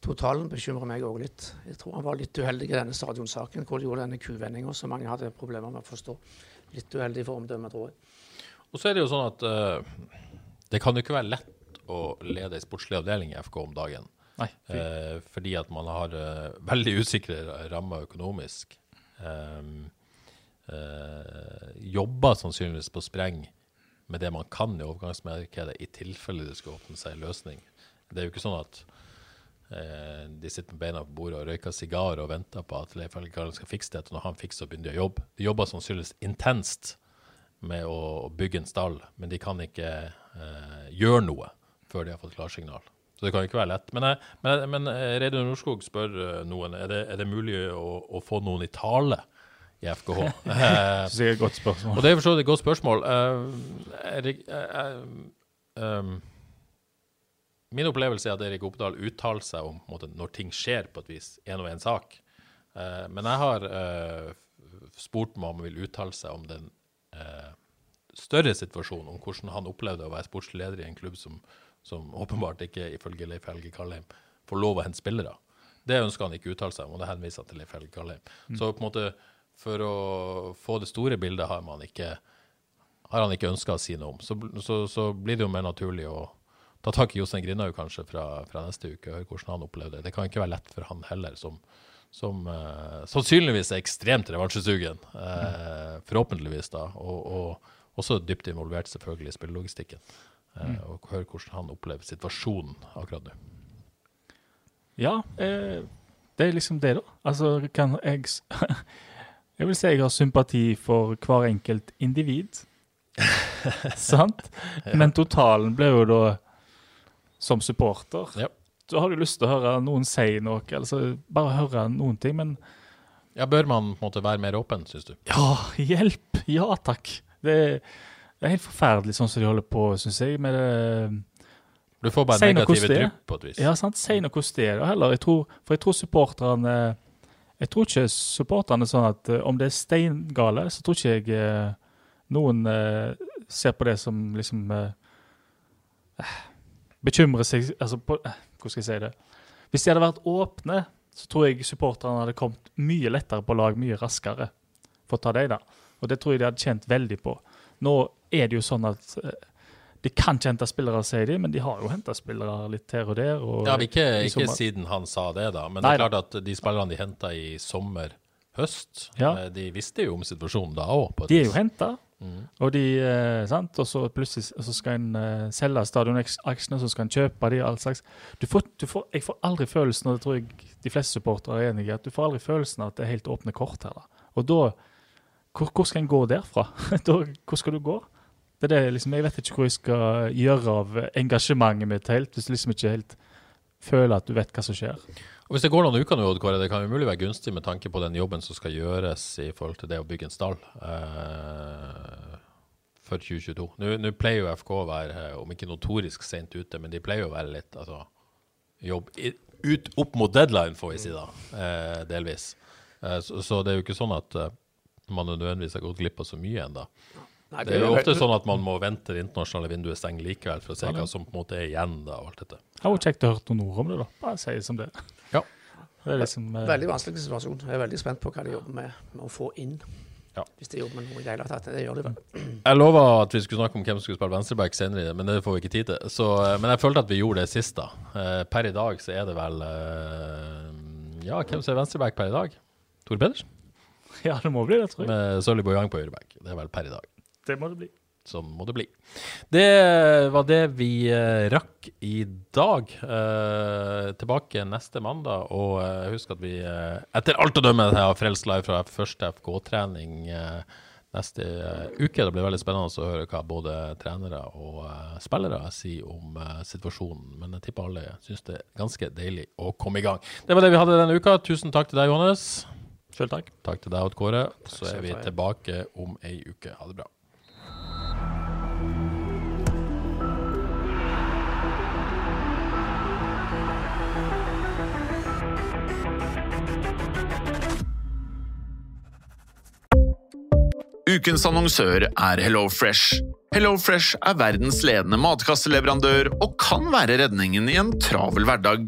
Totalen bekymrer meg òg litt. Jeg tror han var litt uheldig i denne stadionsaken, hvor de gjorde denne kuvendinga som mange hadde problemer med å forstå. Litt uheldig for omdømmet, tror jeg. Og så er det jo sånn at uh, det kan jo ikke være lett å lede ei sportslig avdeling i FK om dagen. Nei. Eh, fordi at man har eh, veldig usikre rammer økonomisk. Um, eh, jobber sannsynligvis på spreng med det man kan i overgangsmarkedet, i tilfelle det skal åpne seg en løsning. Det er jo ikke sånn at eh, de sitter med beina på bordet og røyker sigar og venter på at Leif Helge Karl skal fikse det. Og når han fikser, så begynner de å jobbe. De jobber sannsynligvis intenst med å bygge en stall, men de kan ikke eh, gjøre noe før de har fått klarsignal. Så det kan ikke være lett. Men, jeg- men, men eh, Reidun Norskog spør eh, noen er det, er det mulig å, å få noen i tale i FKH. Eh, Det er et godt spørsmål. og det er for så vidt et godt spørsmål. Eh, Erik, eh, eh, um, min opplevelse er at Erik Oppdal uttaler seg om måte, når ting skjer på et vis, en og en sak. Eh, men jeg har eh, spurt meg om han vil uttale seg om den eh, større situasjonen, om hvordan han opplevde å være sportsleder i en klubb som, som åpenbart ikke, ifølge Leif Helge Kalheim, får lov å hente spillere. Det ønsker han ikke uttale seg om, og det henviser han til Leif Helge Karlheim. Så på en måte, for å få det store bildet har, man ikke, har han ikke ønska å si noe om. Så, så, så blir det jo mer naturlig å ta tak i Jostein Grindhaug kanskje fra, fra neste uke, og høre hvordan han opplevde det. Det kan ikke være lett for han heller, som, som eh, sannsynligvis er ekstremt revansjesugen. Eh, forhåpentligvis, da. Og, og også dypt involvert selvfølgelig i spillelogistikken. Eh, Og høre hvordan han opplever situasjonen akkurat nå. Ja, eh, det er liksom det, da. Altså, kan jeg Jeg vil si jeg har sympati for hver enkelt individ. Sant? Men totalen blir jo da som supporter. Ja. Så har du lyst til å høre noen si noe, altså bare høre noen ting, men Ja, Bør man på en måte være mer åpen, syns du? ja, hjelp! Ja takk. Det er, det er helt forferdelig sånn som de holder på, syns jeg, med det Du får bare Si negative drypp på et vis. Ja, sant. Si noe hvordan det er heller. Jeg tror, for jeg tror supporterne Jeg tror ikke supporterne er sånn at eh, om det er steingale, så tror ikke jeg eh, noen eh, ser på det som liksom Bekymrer seg altså på, Hvordan skal jeg si det? Hvis de hadde vært åpne, så tror jeg supporterne hadde kommet mye lettere på lag, mye raskere, for å ta deg, da. Og det tror jeg de hadde kjent veldig på. Nå er det jo sånn at eh, de kan ikke hente spillere, sier de, men de har jo henta spillere litt her og der. Og Ja, ikke, ikke siden han sa det, da. Men Nei det er klart at de spillerne de henta i sommer, høst, Ja. eh, de visste jo om situasjonen da òg. De er jo henta, Mm. og de, eh, sant? Og så plutselig så skal en eh, selge stadionaksjene, så skal en kjøpe de alt slags. Du får, du får, jeg får aldri følelsen, og det tror jeg de fleste supportere er enige i, at du får aldri følelsen av at det er helt åpne kort her. da. Og da Hvor, hvor skal en gå derfra? hvor skal du gå? Det er det liksom, Jeg vet ikke hvor jeg skal gjøre av engasjementet mitt helt, hvis du liksom ikke helt føler at du vet hva som skjer. Og Hvis det går noen uker nå, Kåre, det kan jo mulig være gunstig med tanke på den jobben som skal gjøres i forhold til det å bygge en stall eh, for 2022. Nå, nå pleier jo FK å være, eh, om ikke notorisk sent ute, men de pleier jo å være litt altså, jobb i, ut opp mot deadline, får vi si da, eh, delvis. Eh, så, så det er jo ikke sånn at eh, man nødvendigvis har gått glipp av så mye ennå. Det er jo ofte sånn at man må vente det internasjonale vinduet stenger likevel, for å se hva som på en måte er igjen da, og alt dette. Det var kjekt å høre noen ord om det, da. Bare si det som det. Ja. Det er liksom eh, Veldig vanskelig situasjon. Jeg er veldig spent på hva de jobber med, med å få inn. Ja. Hvis de jobber med noe i det hele tatt. Det gjør de vel. Jeg lova at vi skulle snakke om hvem som skulle spille venstreback senere, men det får vi ikke tid til. Så, eh, men jeg følte at vi gjorde det sist, da. Eh, Per i dag så er det vel eh, Ja, hvem som er venstreback per i dag? Tor Pedersen? Ja, det må bli det, tror jeg. Med Sølvi Bojang på høyreback. Det er vel per i dag. Det må det bli. sånn må det bli. Det var det vi eh, rakk i dag. Eh, tilbake neste mandag. Og eh, husk at vi eh, etter alt å dømme har Frelst live fra første FK-trening eh, neste uke. Det blir veldig spennende å høre hva både trenere og spillere sier om situasjonen. Men jeg tipper alle syns det er ganske deilig å komme i gang. Det var det vi hadde denne uka. Tusen takk til deg, Johannes. Sjøl takk. Takk til deg, Odd Kåre. Så er vi tilbake om ei uke. Ha det bra. Ukens annonsør er HelloFresh. HelloFresh er verdens ledende matkasseleverandør og kan være redningen i en travel hverdag.